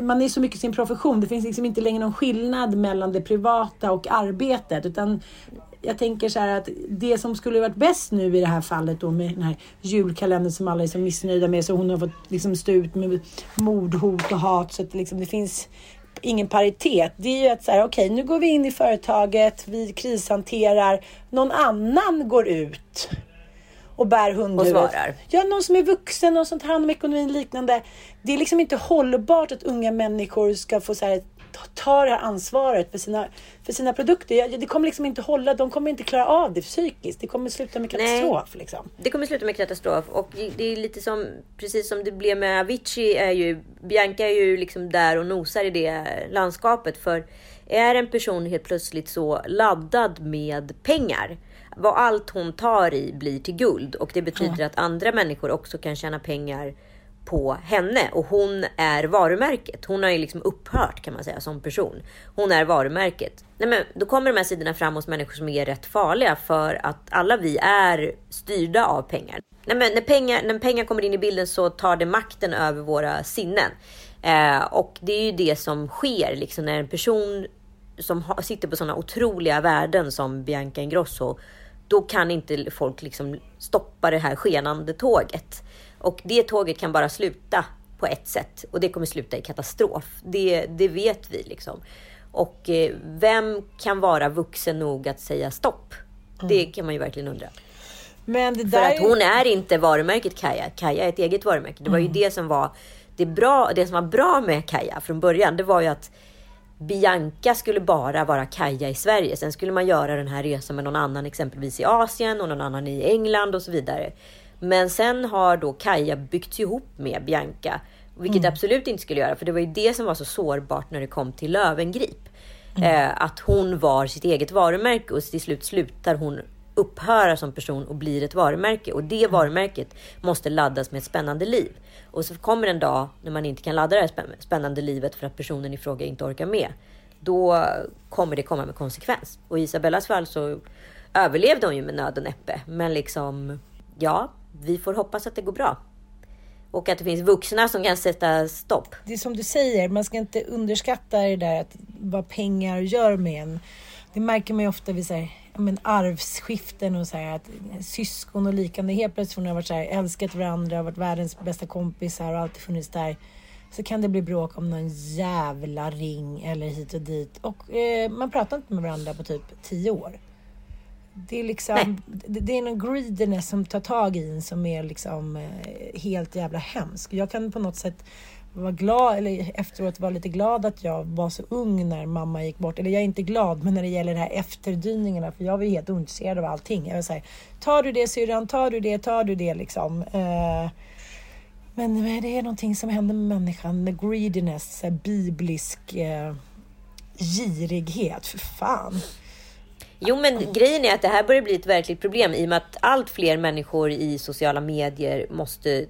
B: man är så mycket sin profession. Det finns liksom inte längre någon skillnad mellan det privata och arbetet. Utan jag tänker så här att det som skulle varit bäst nu i det här fallet då med den här julkalendern som alla är så missnöjda med. Så hon har fått liksom stå ut med mordhot och hat. Så att liksom det finns ingen paritet. Det är ju att så här, okej, okay, nu går vi in i företaget, vi krishanterar, någon annan går ut och bär hundhuvudet.
A: Och svarar.
B: Ja, någon som är vuxen och som tar hand om ekonomin liknande. Det är liksom inte hållbart att unga människor ska få så här, ta det här ansvaret för sina, för sina produkter. Det kommer liksom inte hålla. De kommer inte klara av det psykiskt. Det kommer sluta med katastrof. Liksom.
A: Det kommer sluta med katastrof. Och det är lite som, precis som det blev med Avicii, är ju, Bianca är ju liksom där och nosar i det landskapet. För är en person helt plötsligt så laddad med pengar, vad allt hon tar i blir till guld. Och det betyder ja. att andra människor också kan tjäna pengar på henne och hon är varumärket. Hon har ju liksom upphört kan man säga som person. Hon är varumärket. Nej, men då kommer de här sidorna fram hos människor som är rätt farliga för att alla vi är styrda av pengar. Nej, men när, pengar när pengar kommer in i bilden så tar det makten över våra sinnen. Eh, och det är ju det som sker liksom när en person som har, sitter på sådana otroliga värden som Bianca Ingrosso då kan inte folk liksom stoppa det här skenande tåget. Och det tåget kan bara sluta på ett sätt och det kommer sluta i katastrof. Det, det vet vi liksom. Och eh, vem kan vara vuxen nog att säga stopp? Mm. Det kan man ju verkligen undra. För att hon är inte varumärket Kaja. Kaja är ett eget varumärke. Det var ju mm. det som var det, bra, det som var bra med Kaja från början. Det var ju att Bianca skulle bara vara Kaja i Sverige. Sen skulle man göra den här resan med någon annan, exempelvis i Asien och någon annan i England och så vidare. Men sen har då Kaja byggts ihop med Bianca. Vilket mm. absolut inte skulle göra, för det var ju det som var så sårbart när det kom till Lövengrip. Mm. Eh, att hon var sitt eget varumärke och till slut slutar hon upphöra som person och blir ett varumärke. Och det mm. varumärket måste laddas med ett spännande liv. Och så kommer en dag när man inte kan ladda det här spännande livet för att personen i fråga inte orkar med. Då kommer det komma med konsekvens. Och i Isabellas fall så överlevde hon ju med nöd och näppe. Men liksom, ja, vi får hoppas att det går bra. Och att det finns vuxna som kan sätta stopp.
B: Det är som du säger, man ska inte underskatta det där att vad pengar gör med en. Det märker man ju ofta vid så här, men arvsskiften och så här, att syskon och liknande. Helt plötsligt från att ha varit så här, älskat varandra, varit världens bästa kompisar och alltid funnits där. Så kan det bli bråk om någon jävla ring eller hit och dit. Och eh, man pratar inte med varandra på typ tio år. Det är liksom, det, det, är någon greediness som tar tag i en som är liksom eh, helt jävla hemsk. Jag kan på något sätt vara glad, eller efteråt vara lite glad att jag var så ung när mamma gick bort. Eller jag är inte glad, men när det gäller de här efterdyningarna, för jag var helt ointresserad av allting. Jag var såhär, tar du det syrran, tar du det, tar du det liksom. Eh, men det är någonting som händer med människan, med greediness, biblisk eh, girighet, för fan.
A: Jo, men grejen är att det här börjar bli ett verkligt problem i och med att allt fler människor i sociala medier måste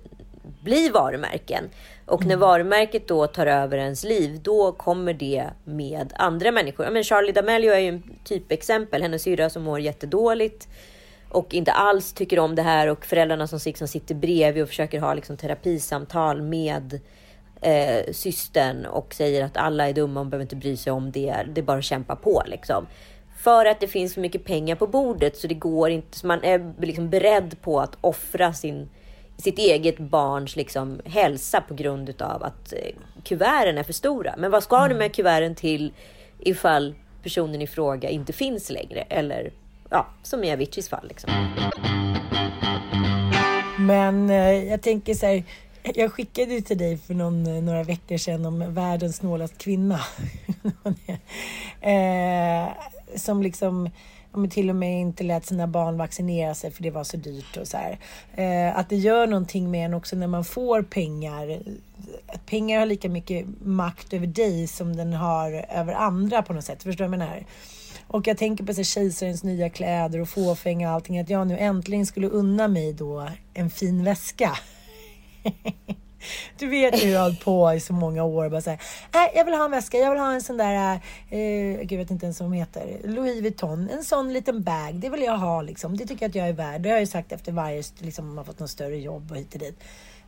A: bli varumärken. Och
B: Mm.
A: när varumärket då tar över ens liv, då kommer det med andra människor. Men Charlie D'Amelio är ju en typexempel. Hennes syrra som mår jättedåligt och inte alls tycker om det här och föräldrarna som liksom sitter bredvid och försöker ha liksom terapisamtal med eh, systern och säger att alla är dumma och behöver inte bry sig om det. Det är bara att kämpa på liksom. För att det finns så mycket pengar på bordet så det går inte. Så man är liksom beredd på att offra sin, sitt eget barns liksom hälsa på grund utav att eh, kuverten är för stora. Men vad ska du med kuverten till ifall personen i fråga inte finns längre? Eller ja, som i Aviciis fall. Liksom.
B: Men eh, jag tänker så här. Jag skickade ju till dig för någon, eh, några veckor sedan om världens snålaste kvinna. eh, som liksom men till och med inte lät sina barn vaccinera sig för det var så dyrt och så här. Eh, att det gör någonting med en också när man får pengar. Att pengar har lika mycket makt över dig som den har över andra på något sätt. Förstår du vad jag menar? Och jag tänker på så här, kejsarens nya kläder och fåfänga och allting. Att jag nu äntligen skulle unna mig då en fin väska. Du vet hur jag har på i så många år. Bara säga, nej, jag vill ha en väska. Jag vill ha en sån där, eh, gud, jag vet inte ens vad de heter. Louis Vuitton. En sån liten bag. Det vill jag ha liksom. Det tycker jag att jag är värd. Det har jag ju sagt efter varje, liksom, man har fått något större jobb och hit och dit.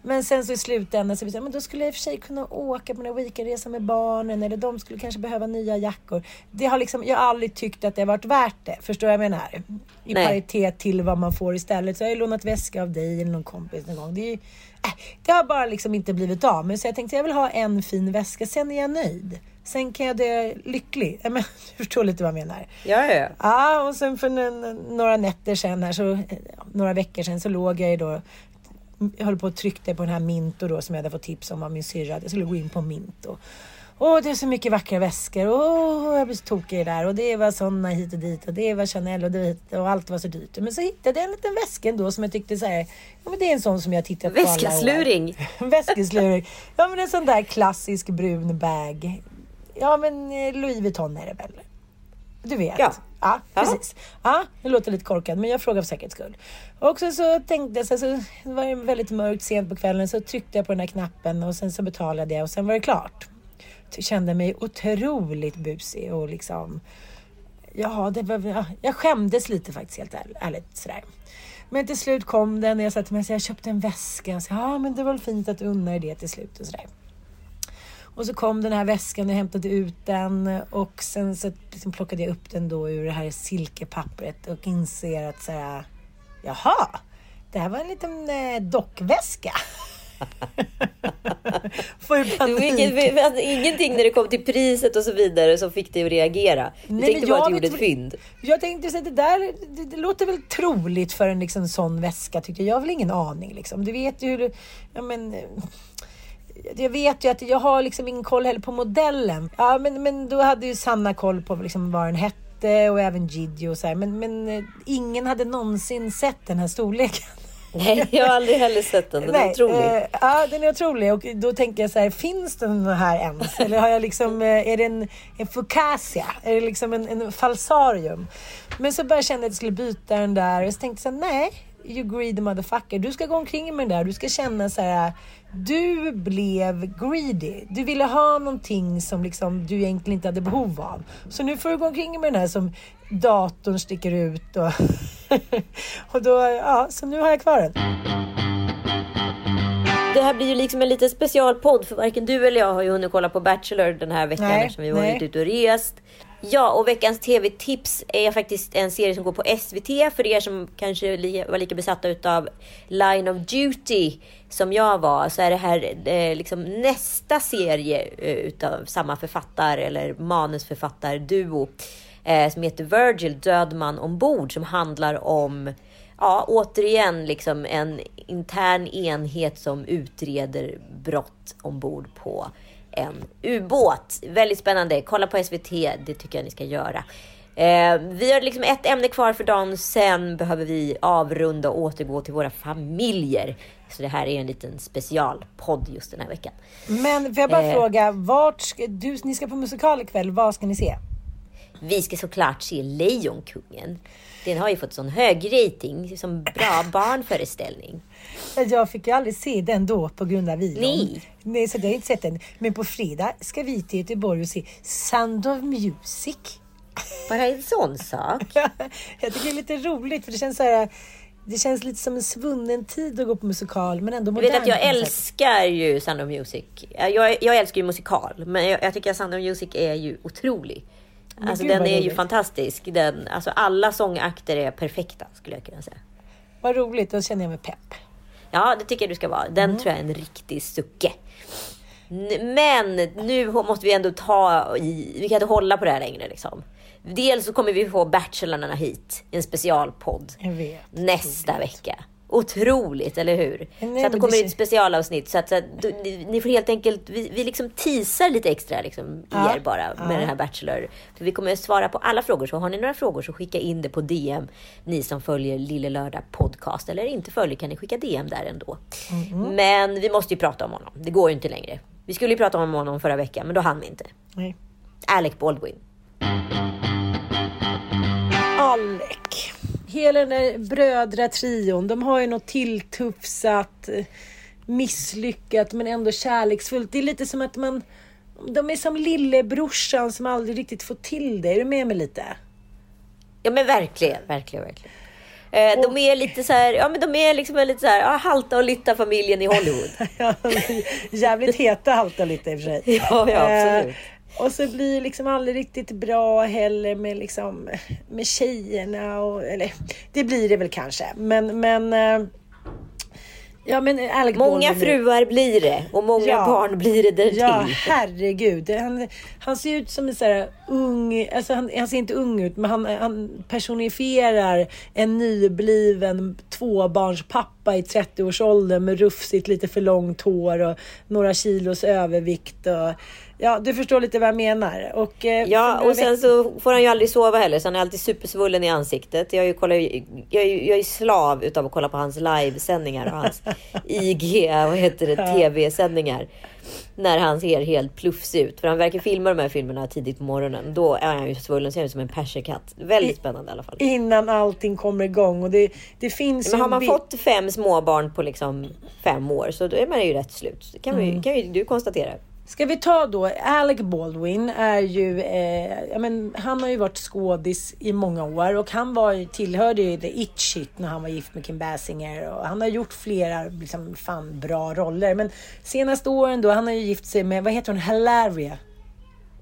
B: Men sen så i slutändan så vill jag, men då skulle jag i och för sig kunna åka på en weekendresa med barnen eller de skulle kanske behöva nya jackor. Det har liksom, jag har aldrig tyckt att det har varit värt det. Förstår jag vad jag menar? I
A: Nej.
B: paritet till vad man får istället. Så jag har ju lånat väska av dig eller någon kompis någon gång. Det, är ju, äh, det har bara liksom inte blivit av. Men så jag tänkte jag vill ha en fin väska, sen är jag nöjd. Sen kan jag dö lycklig. Men, du förstår lite vad jag menar.
A: Ja, ja, ja.
B: Och sen för några nätter sen här, så, några veckor sedan så låg jag ju då jag höll på att tryckte på den här Minto då som jag hade fått tips om av min syrra. Jag skulle gå in på Minto. Åh, det är så mycket vackra väskor. Åh, jag blir så tokig i det där. Och det var såna hit och dit. Och det var Chanel och, det hit, och allt var så dyrt. Men så hittade jag en liten väska ändå som jag tyckte så här. Ja, men det är en sån som jag tittat på.
A: Väskasluring.
B: Väskesluring. Ja, men en sån där klassisk brun bag. Ja, men eh, Louis Vuitton är det väl? Du vet.
A: Ja.
B: Ja, precis. Ja, det låter lite korkat, men jag frågar för säkerhets skull. Och så, så tänkte jag, så, så det var ju väldigt mörkt sent på kvällen, så tryckte jag på den här knappen och sen så betalade jag och sen var det klart. Kände mig otroligt busig och liksom, ja, det var, ja, jag skämdes lite faktiskt helt ärligt, ärligt sådär. Men till slut kom den och jag sa till mig, att jag köpte en väska. Så, ja, men det var väl fint att du unnar dig det till slut och sådär. Och så kom den här väskan och jag hämtade ut den och sen så liksom plockade jag upp den då ur det här silkepappret och inser att så här, jaha, det här var en liten eh, dockväska.
A: Vi hade ingenting när det kom till priset och så vidare som fick dig att reagera. Du
B: Nej,
A: tänkte bara att du gjorde ett fynd.
B: Jag tänkte så att det där det, det låter väl troligt för en liksom sån väska tyckte jag. Jag har väl ingen aning liksom. Du vet ju hur ja, men, eh, jag vet ju att jag har liksom ingen koll heller på modellen. Ja, men, men då hade ju Sanna koll på liksom vad den hette och även Gigi och så här. Men, men eh, ingen hade någonsin sett den här storleken.
A: Nej, jag har aldrig heller sett den. Den är otrolig.
B: eh, ja, den är otrolig. Och då tänker jag så här, finns den här ens? Eller har jag liksom, eh, är det en, en fucasia? Är det liksom en, en falsarium? Men så började jag känna att jag skulle byta den där och så tänkte jag nej, you greedy motherfucker. Du ska gå omkring med den där. Du ska känna så här, du blev greedy. Du ville ha någonting som liksom du egentligen inte hade behov av. Så nu får du gå omkring med den här som datorn sticker ut och, och då, ja, så nu har jag kvar den.
A: Det här blir ju liksom en liten specialpodd för varken du eller jag har ju hunnit kolla på Bachelor den här veckan
B: Nej,
A: eftersom vi
B: nej.
A: varit ute och rest. Ja, och veckans tv-tips är faktiskt en serie som går på SVT för er som kanske var lika besatta utav Line of Duty som jag var. Så är det här eh, liksom nästa serie eh, utav samma författare eller manusförfattarduo eh, som heter Virgil, Död man ombord, som handlar om ja, återigen liksom en intern enhet som utreder brott ombord på en ubåt. Väldigt spännande. Kolla på SVT, det tycker jag ni ska göra. Eh, vi har liksom ett ämne kvar för dagen, sen behöver vi avrunda och återgå till våra familjer. Så det här är en liten specialpodd just den här veckan.
B: Men får jag bara
A: Eh.
B: fråga, vart ska, du, ni ska på musikal ikväll, vad ska ni se?
A: Vi ska såklart se Lejonkungen. Den har ju fått sån hög rating som bra barnföreställning.
B: Jag fick ju aldrig se den då på grund av videon.
A: Nej.
B: Nej, så jag har inte sett den. Men på fredag ska vi till Göteborg och se Sound of Music.
A: Bara en sån sak.
B: jag tycker det är lite roligt för det känns så här. Det känns lite som en svunnen tid att gå på musikal men ändå
A: Jag
B: modernt.
A: vet att jag älskar ju Sound of Music. Jag, jag älskar ju musikal, men jag, jag tycker att Sound of Music är ju otrolig. Alltså
B: gud,
A: den är ju
B: roligt.
A: fantastisk. Den, alltså alla sångakter är perfekta skulle jag kunna säga.
B: Vad roligt, då känner jag mig pepp.
A: Ja, det tycker jag du ska vara. Den tror jag är en riktig sucke. Men nu måste vi ändå ta i, vi kan inte hålla på det här längre liksom. Dels så kommer vi få Bachelorna hit, en specialpodd. Nästa vecka. Otroligt, eller hur?
B: Nej,
A: så att det kommer
B: det-
A: ett specialavsnitt. Så att, så att du, ni, får helt enkelt, vi, vi liksom teasar lite extra liksom,
B: Ja,
A: er bara med
B: ja.
A: den här Bachelor. För vi kommer att svara på alla frågor. Så har ni några frågor så skicka in det på DM. Ni som följer Lille Lördag Podcast. Eller inte följer kan ni skicka DM där ändå.
B: Mm-hmm.
A: Men vi måste ju prata om honom. Det går ju inte längre. Vi skulle ju prata om honom förra veckan, men då hann vi inte.
B: Nej.
A: Alec Baldwin.
B: Alec. Hela den där brödratrion, de har ju något tilltufsat, eh, misslyckat men ändå kärleksfullt. Det är lite som att man... De är som lillebrorsan som aldrig riktigt får till det. Är du med mig lite?
A: Ja men verkligen, verkligen, verkligen. Eh, de är lite så här, ja men de är liksom lite så här, ja, halta och lytta familjen i Hollywood.
B: Ja, jävligt heta halta lite i och för sig.
A: Ja, ja, absolut.
B: Eh, och så blir det liksom aldrig riktigt bra heller med, liksom, med tjejerna. Och, eller det blir det väl kanske. Men, men eh, Ja men Alec
A: Många fruar blir det och många
B: Ja.
A: barn blir det därtill.
B: Ja, herregud. Han, han ser ut som en sån här ung, alltså han, han ser inte ung ut, men han, han personifierar en nybliven tvåbarnspappa i 30-årsåldern med rufsigt lite för långt hår och några kilos övervikt. Och, ja, du förstår lite vad jag menar. Och, eh,
A: Ja, och sen
B: veck-
A: så får han ju aldrig sova heller, så han är alltid supersvullen i ansiktet. Jag är ju, kollar, ju- jag är, ju- jag är slav utav att kolla på hans livesändningar och hans IG, vad heter det, tv-sändningar. När han ser helt plufsig ut. För han verkar filma de här filmerna tidigt på morgonen. Då är han ju svullen, ser ut som en perserkatt. Väldigt spännande i alla fall.
B: Innan allting kommer igång. Och det, det finns
A: Men
B: ju
A: har man fått fem småbarn på liksom fem år så då är man ju rätt slut. Det kan, vi, kan ju du konstatera.
B: Ska vi ta då, Alec Baldwin är ju, eh, ja, men, han har ju varit skådis i många år och han var, tillhörde ju The It Shit när han var gift med Kim Basinger och han har gjort flera liksom, fan bra roller. Men senaste åren då, han har ju gift sig med, vad heter hon, Hilaria.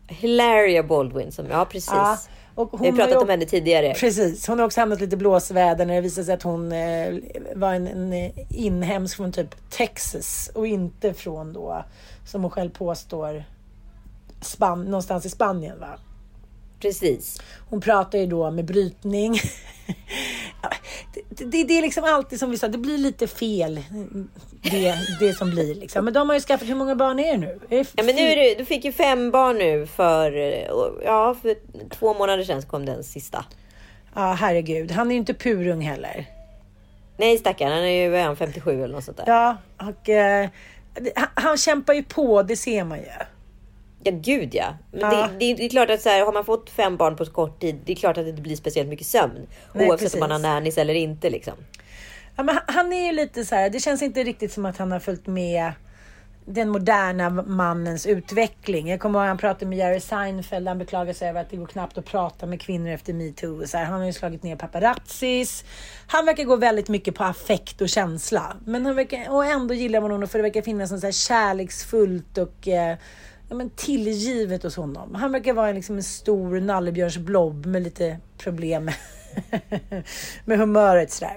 A: Hilaria Baldwin, som, ja precis.
B: Ja, och hon
A: Vi har pratat om henne tidigare.
B: Precis, hon har också hamnat lite blåsväder när det visade sig att hon eh, var en, en inhemsk från typ Texas och inte från då, som hon själv påstår, Span- någonstans i Spanien va?
A: Precis.
B: Hon pratar ju då med brytning. Det, det, det är liksom alltid som vi sa, det blir lite fel. Det, det som blir liksom. Men de har ju skaffat, hur många barn är det nu? Är det
A: Ja, men nu är det, du fick ju fem barn nu för, ja, för två månader sedan kom den sista.
B: Ja, herregud. Han är ju inte purung heller.
A: Nej stackarn, han är ju vad är han, 57 eller något sånt där.
B: Ja, och eh, han, han kämpar ju på, det ser man ju.
A: Ja gud ja. Men
B: Ja.
A: Det, det, det är klart att så här, har man fått fem barn på så kort tid, det är klart att det inte blir speciellt mycket sömn.
B: Nej,
A: oavsett om man har
B: precis.
A: nannies eller inte liksom.
B: Ja, men han är ju lite så här, det känns inte riktigt som att han har följt med den moderna mannens utveckling. Jag kommer ihåg han pratade med Jerry Seinfeld. Han beklagade sig över att det går knappt att prata med kvinnor efter metoo. och Så här, han har ju slagit ner paparazzis. Han verkar gå väldigt mycket på affekt och känsla. Men han verkar, och ändå gillar man honom för det verkar finnas något så här kärleksfullt och eh, ja, men tillgivet hos honom. Han verkar vara liksom en stor nallebjörnsblob med lite problem med humöret sådär.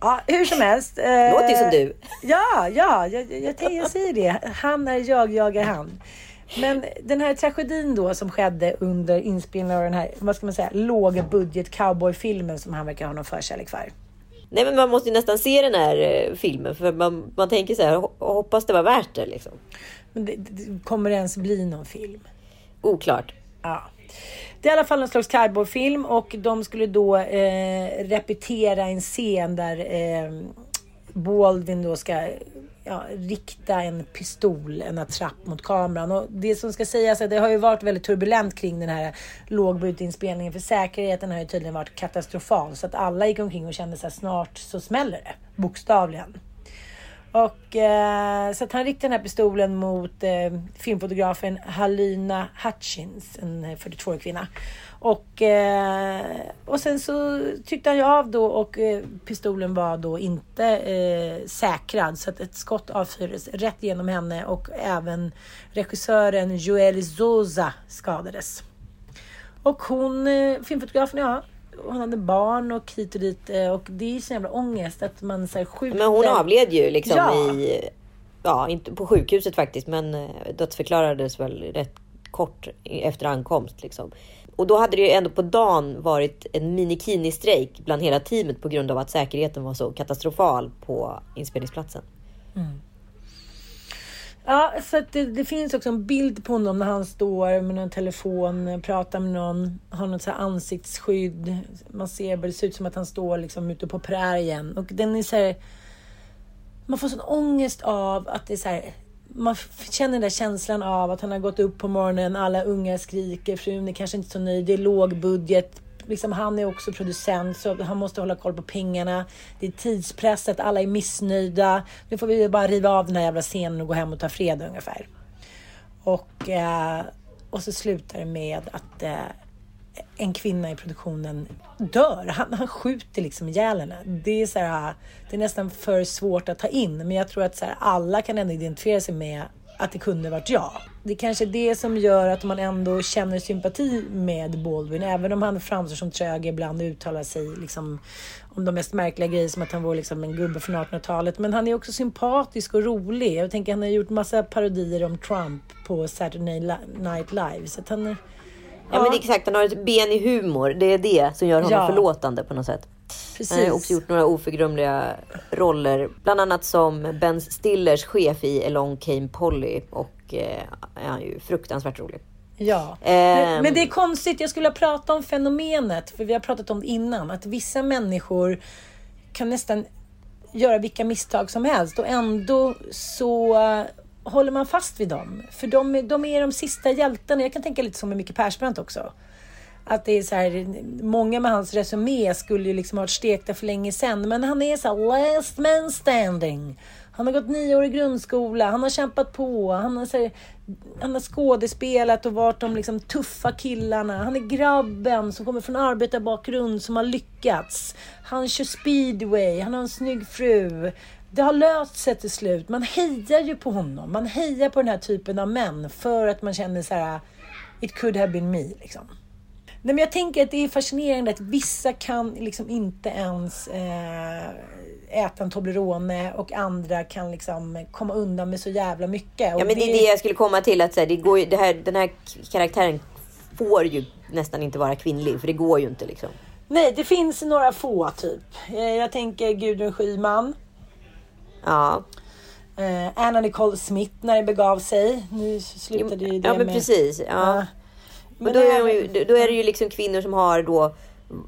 B: Ja, hur som helst. eh,
A: Låter ju som du.
B: Ja, ja, jag, jag, jag, jag säger det. Han är jag, jag är han. Men den här tragedin då som skedde under inspelningen av den här, vad ska man säga, lågbudget cowboyfilmen som han verkar ha någon förkärlek för.
A: Nej men man måste ju nästan se den här eh, filmen för man, man tänker så här, "Ho- hoppas det var värt det liksom.
B: Men det, det, kommer det ens bli någon film?
A: Oklart.
B: Ja. Det är i alla fall en slags cowboyfilm och de skulle då eh, repetera en scen där eh, Baldwin då ska ja, rikta en pistol, en attrapp mot kameran. Och det som ska sägas är att det har ju varit väldigt turbulent kring den här lågbudgetinspelningen för säkerheten har ju tydligen varit katastrofal så att alla gick omkring och kände sig snart så smäller det, bokstavligen. Och eh, så att han riktade den här pistolen mot eh, filmfotografen Halina Hutchins, en eh, 42-årig kvinna. Och, eh, och sen så tryckte han ju av då och eh, pistolen var då inte eh, säkrad så att ett skott avfyrades rätt genom henne och även regissören Joel Zoza skadades. Och hon, eh, filmfotografen, ja, hon hade barn och hit och dit eh, och det är så jävla ångest att man så här, skjuter.
A: Men hon avled ju liksom
B: Ja.
A: i... Ja, inte på sjukhuset faktiskt, men eh, dödsförklarades väl rätt kort efter ankomst. Liksom. Och då hade det ju ändå på dagen varit en minikini-strejk bland hela teamet på grund av att säkerheten var så katastrofal på inspelningsplatsen.
B: Ja, så att det, det finns också en bild på honom när han står med någon telefon, pratar med någon, har något så här ansiktsskydd. Man ser, det ser ut som att han står liksom ute på prärien. Och den är så här, man får sån ångest av att det är så här, man känner den där känslan av att han har gått upp på morgonen, alla unga skriker, frun är kanske inte så nöjd, det är låg budget. Liksom, han är också producent så han måste hålla koll på pengarna. Det är tidspress, alla är missnöjda. Nu får vi bara riva av den här jävla scenen och gå hem och ta fred ungefär. Och, eh, och så slutar det med att eh, en kvinna i produktionen dör. Han, han skjuter liksom ihjäl henne. Det är, så här, det är nästan för svårt att ta in. Men jag tror att så här, alla kan ändå identifiera sig med att det kunde varit jag. Det är kanske det som gör att man ändå känner sympati med Baldwin. Även om han framstår som trög ibland och uttalar sig liksom, om de mest märkliga grejer som att han var liksom en gubbe från 1800-talet. Men han är också sympatisk och rolig. Jag tänker han har gjort massa parodier om Trump på Saturday Night Live. Så han,
A: Ja, men exakt, han har ett ben i humor. Det är det som gör honom
B: Ja.
A: förlåtande på något sätt.
B: precis.
A: Han har också gjort några oförglömliga roller. Bland annat som Ben Stillers chef i Along Came Polly. Och eh, är ju fruktansvärt rolig.
B: Ja,
A: Ehm.
B: men, det är konstigt. Jag skulle prata om fenomenet, för vi har pratat om det innan. Att vissa människor kan nästan göra vilka misstag som helst och ändå så eh, håller man fast vid dem. För de, är- de är de sista hjältarna. Jag kan tänka lite som med Micke Persbrandt också. Att det är så här, många med hans resumé skulle ju liksom ha varit stekta för länge sedan. Men han är så här, last man standing. Han har gått nio år i grundskola, han har kämpat på, han har, här, han har skådespelat och varit de liksom tuffa killarna. Han är grabben som kommer från arbetarbakgrund som har lyckats. Han kör speedway, han har en snygg fru. Det har löst sig till slut. Man hejar ju på honom. Man hejar på den här typen av män för att man känner så här, it could have been me. Liksom. Nej, men jag tänker att det är fascinerande att vissa kan liksom inte ens eh, äta en Toblerone och andra kan liksom komma undan med så jävla mycket. Och
A: Ja, men det är det jag skulle komma till. Att så här, det går det här, den här karaktären får ju nästan inte vara kvinnlig. För det går ju inte liksom.
B: Nej, det finns några få typ. Eh, jag tänker Gudrun Schyman.
A: Ja,
B: Eh, Anna Nicole Smith när det begav sig. Nu slutade ju det
A: ja men
B: med...
A: precis. Ja.
B: Ja.
A: Men då, är ju, då är det ju liksom kvinnor som har då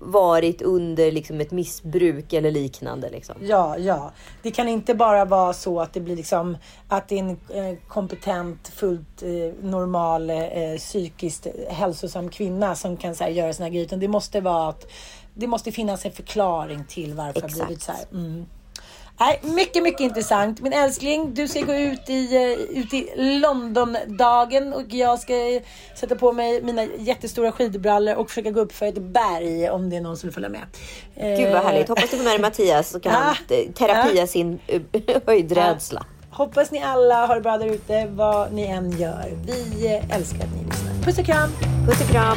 A: varit under liksom ett missbruk eller liknande. Liksom.
B: Ja, ja. Det kan inte bara vara så att det blir liksom att det är en eh, kompetent, fullt eh, normal, eh, psykiskt hälsosam kvinna som kan så här, göra här grejer. Utan det måste vara att det måste finnas en förklaring till varför det har
A: Exakt.
B: blivit så här. Mm. Nej, mycket, mycket intressant. Min älskling, du ska gå ut i, eh, ut i Londondagen och jag ska eh, sätta på mig mina jättestora skidbrallor och försöka gå upp för ett berg om det är någon som vill följa med.
A: Gud vad härligt. Hoppas du får med dig Mattias så kan han
B: Ja.
A: eh, terapia
B: Ja.
A: sin eh, höjdrädsla.
B: Hoppas ni alla har det bra där ute, vad ni än gör. Vi eh, älskar att ni lyssnar. Puss och kram!
A: Puss och kram.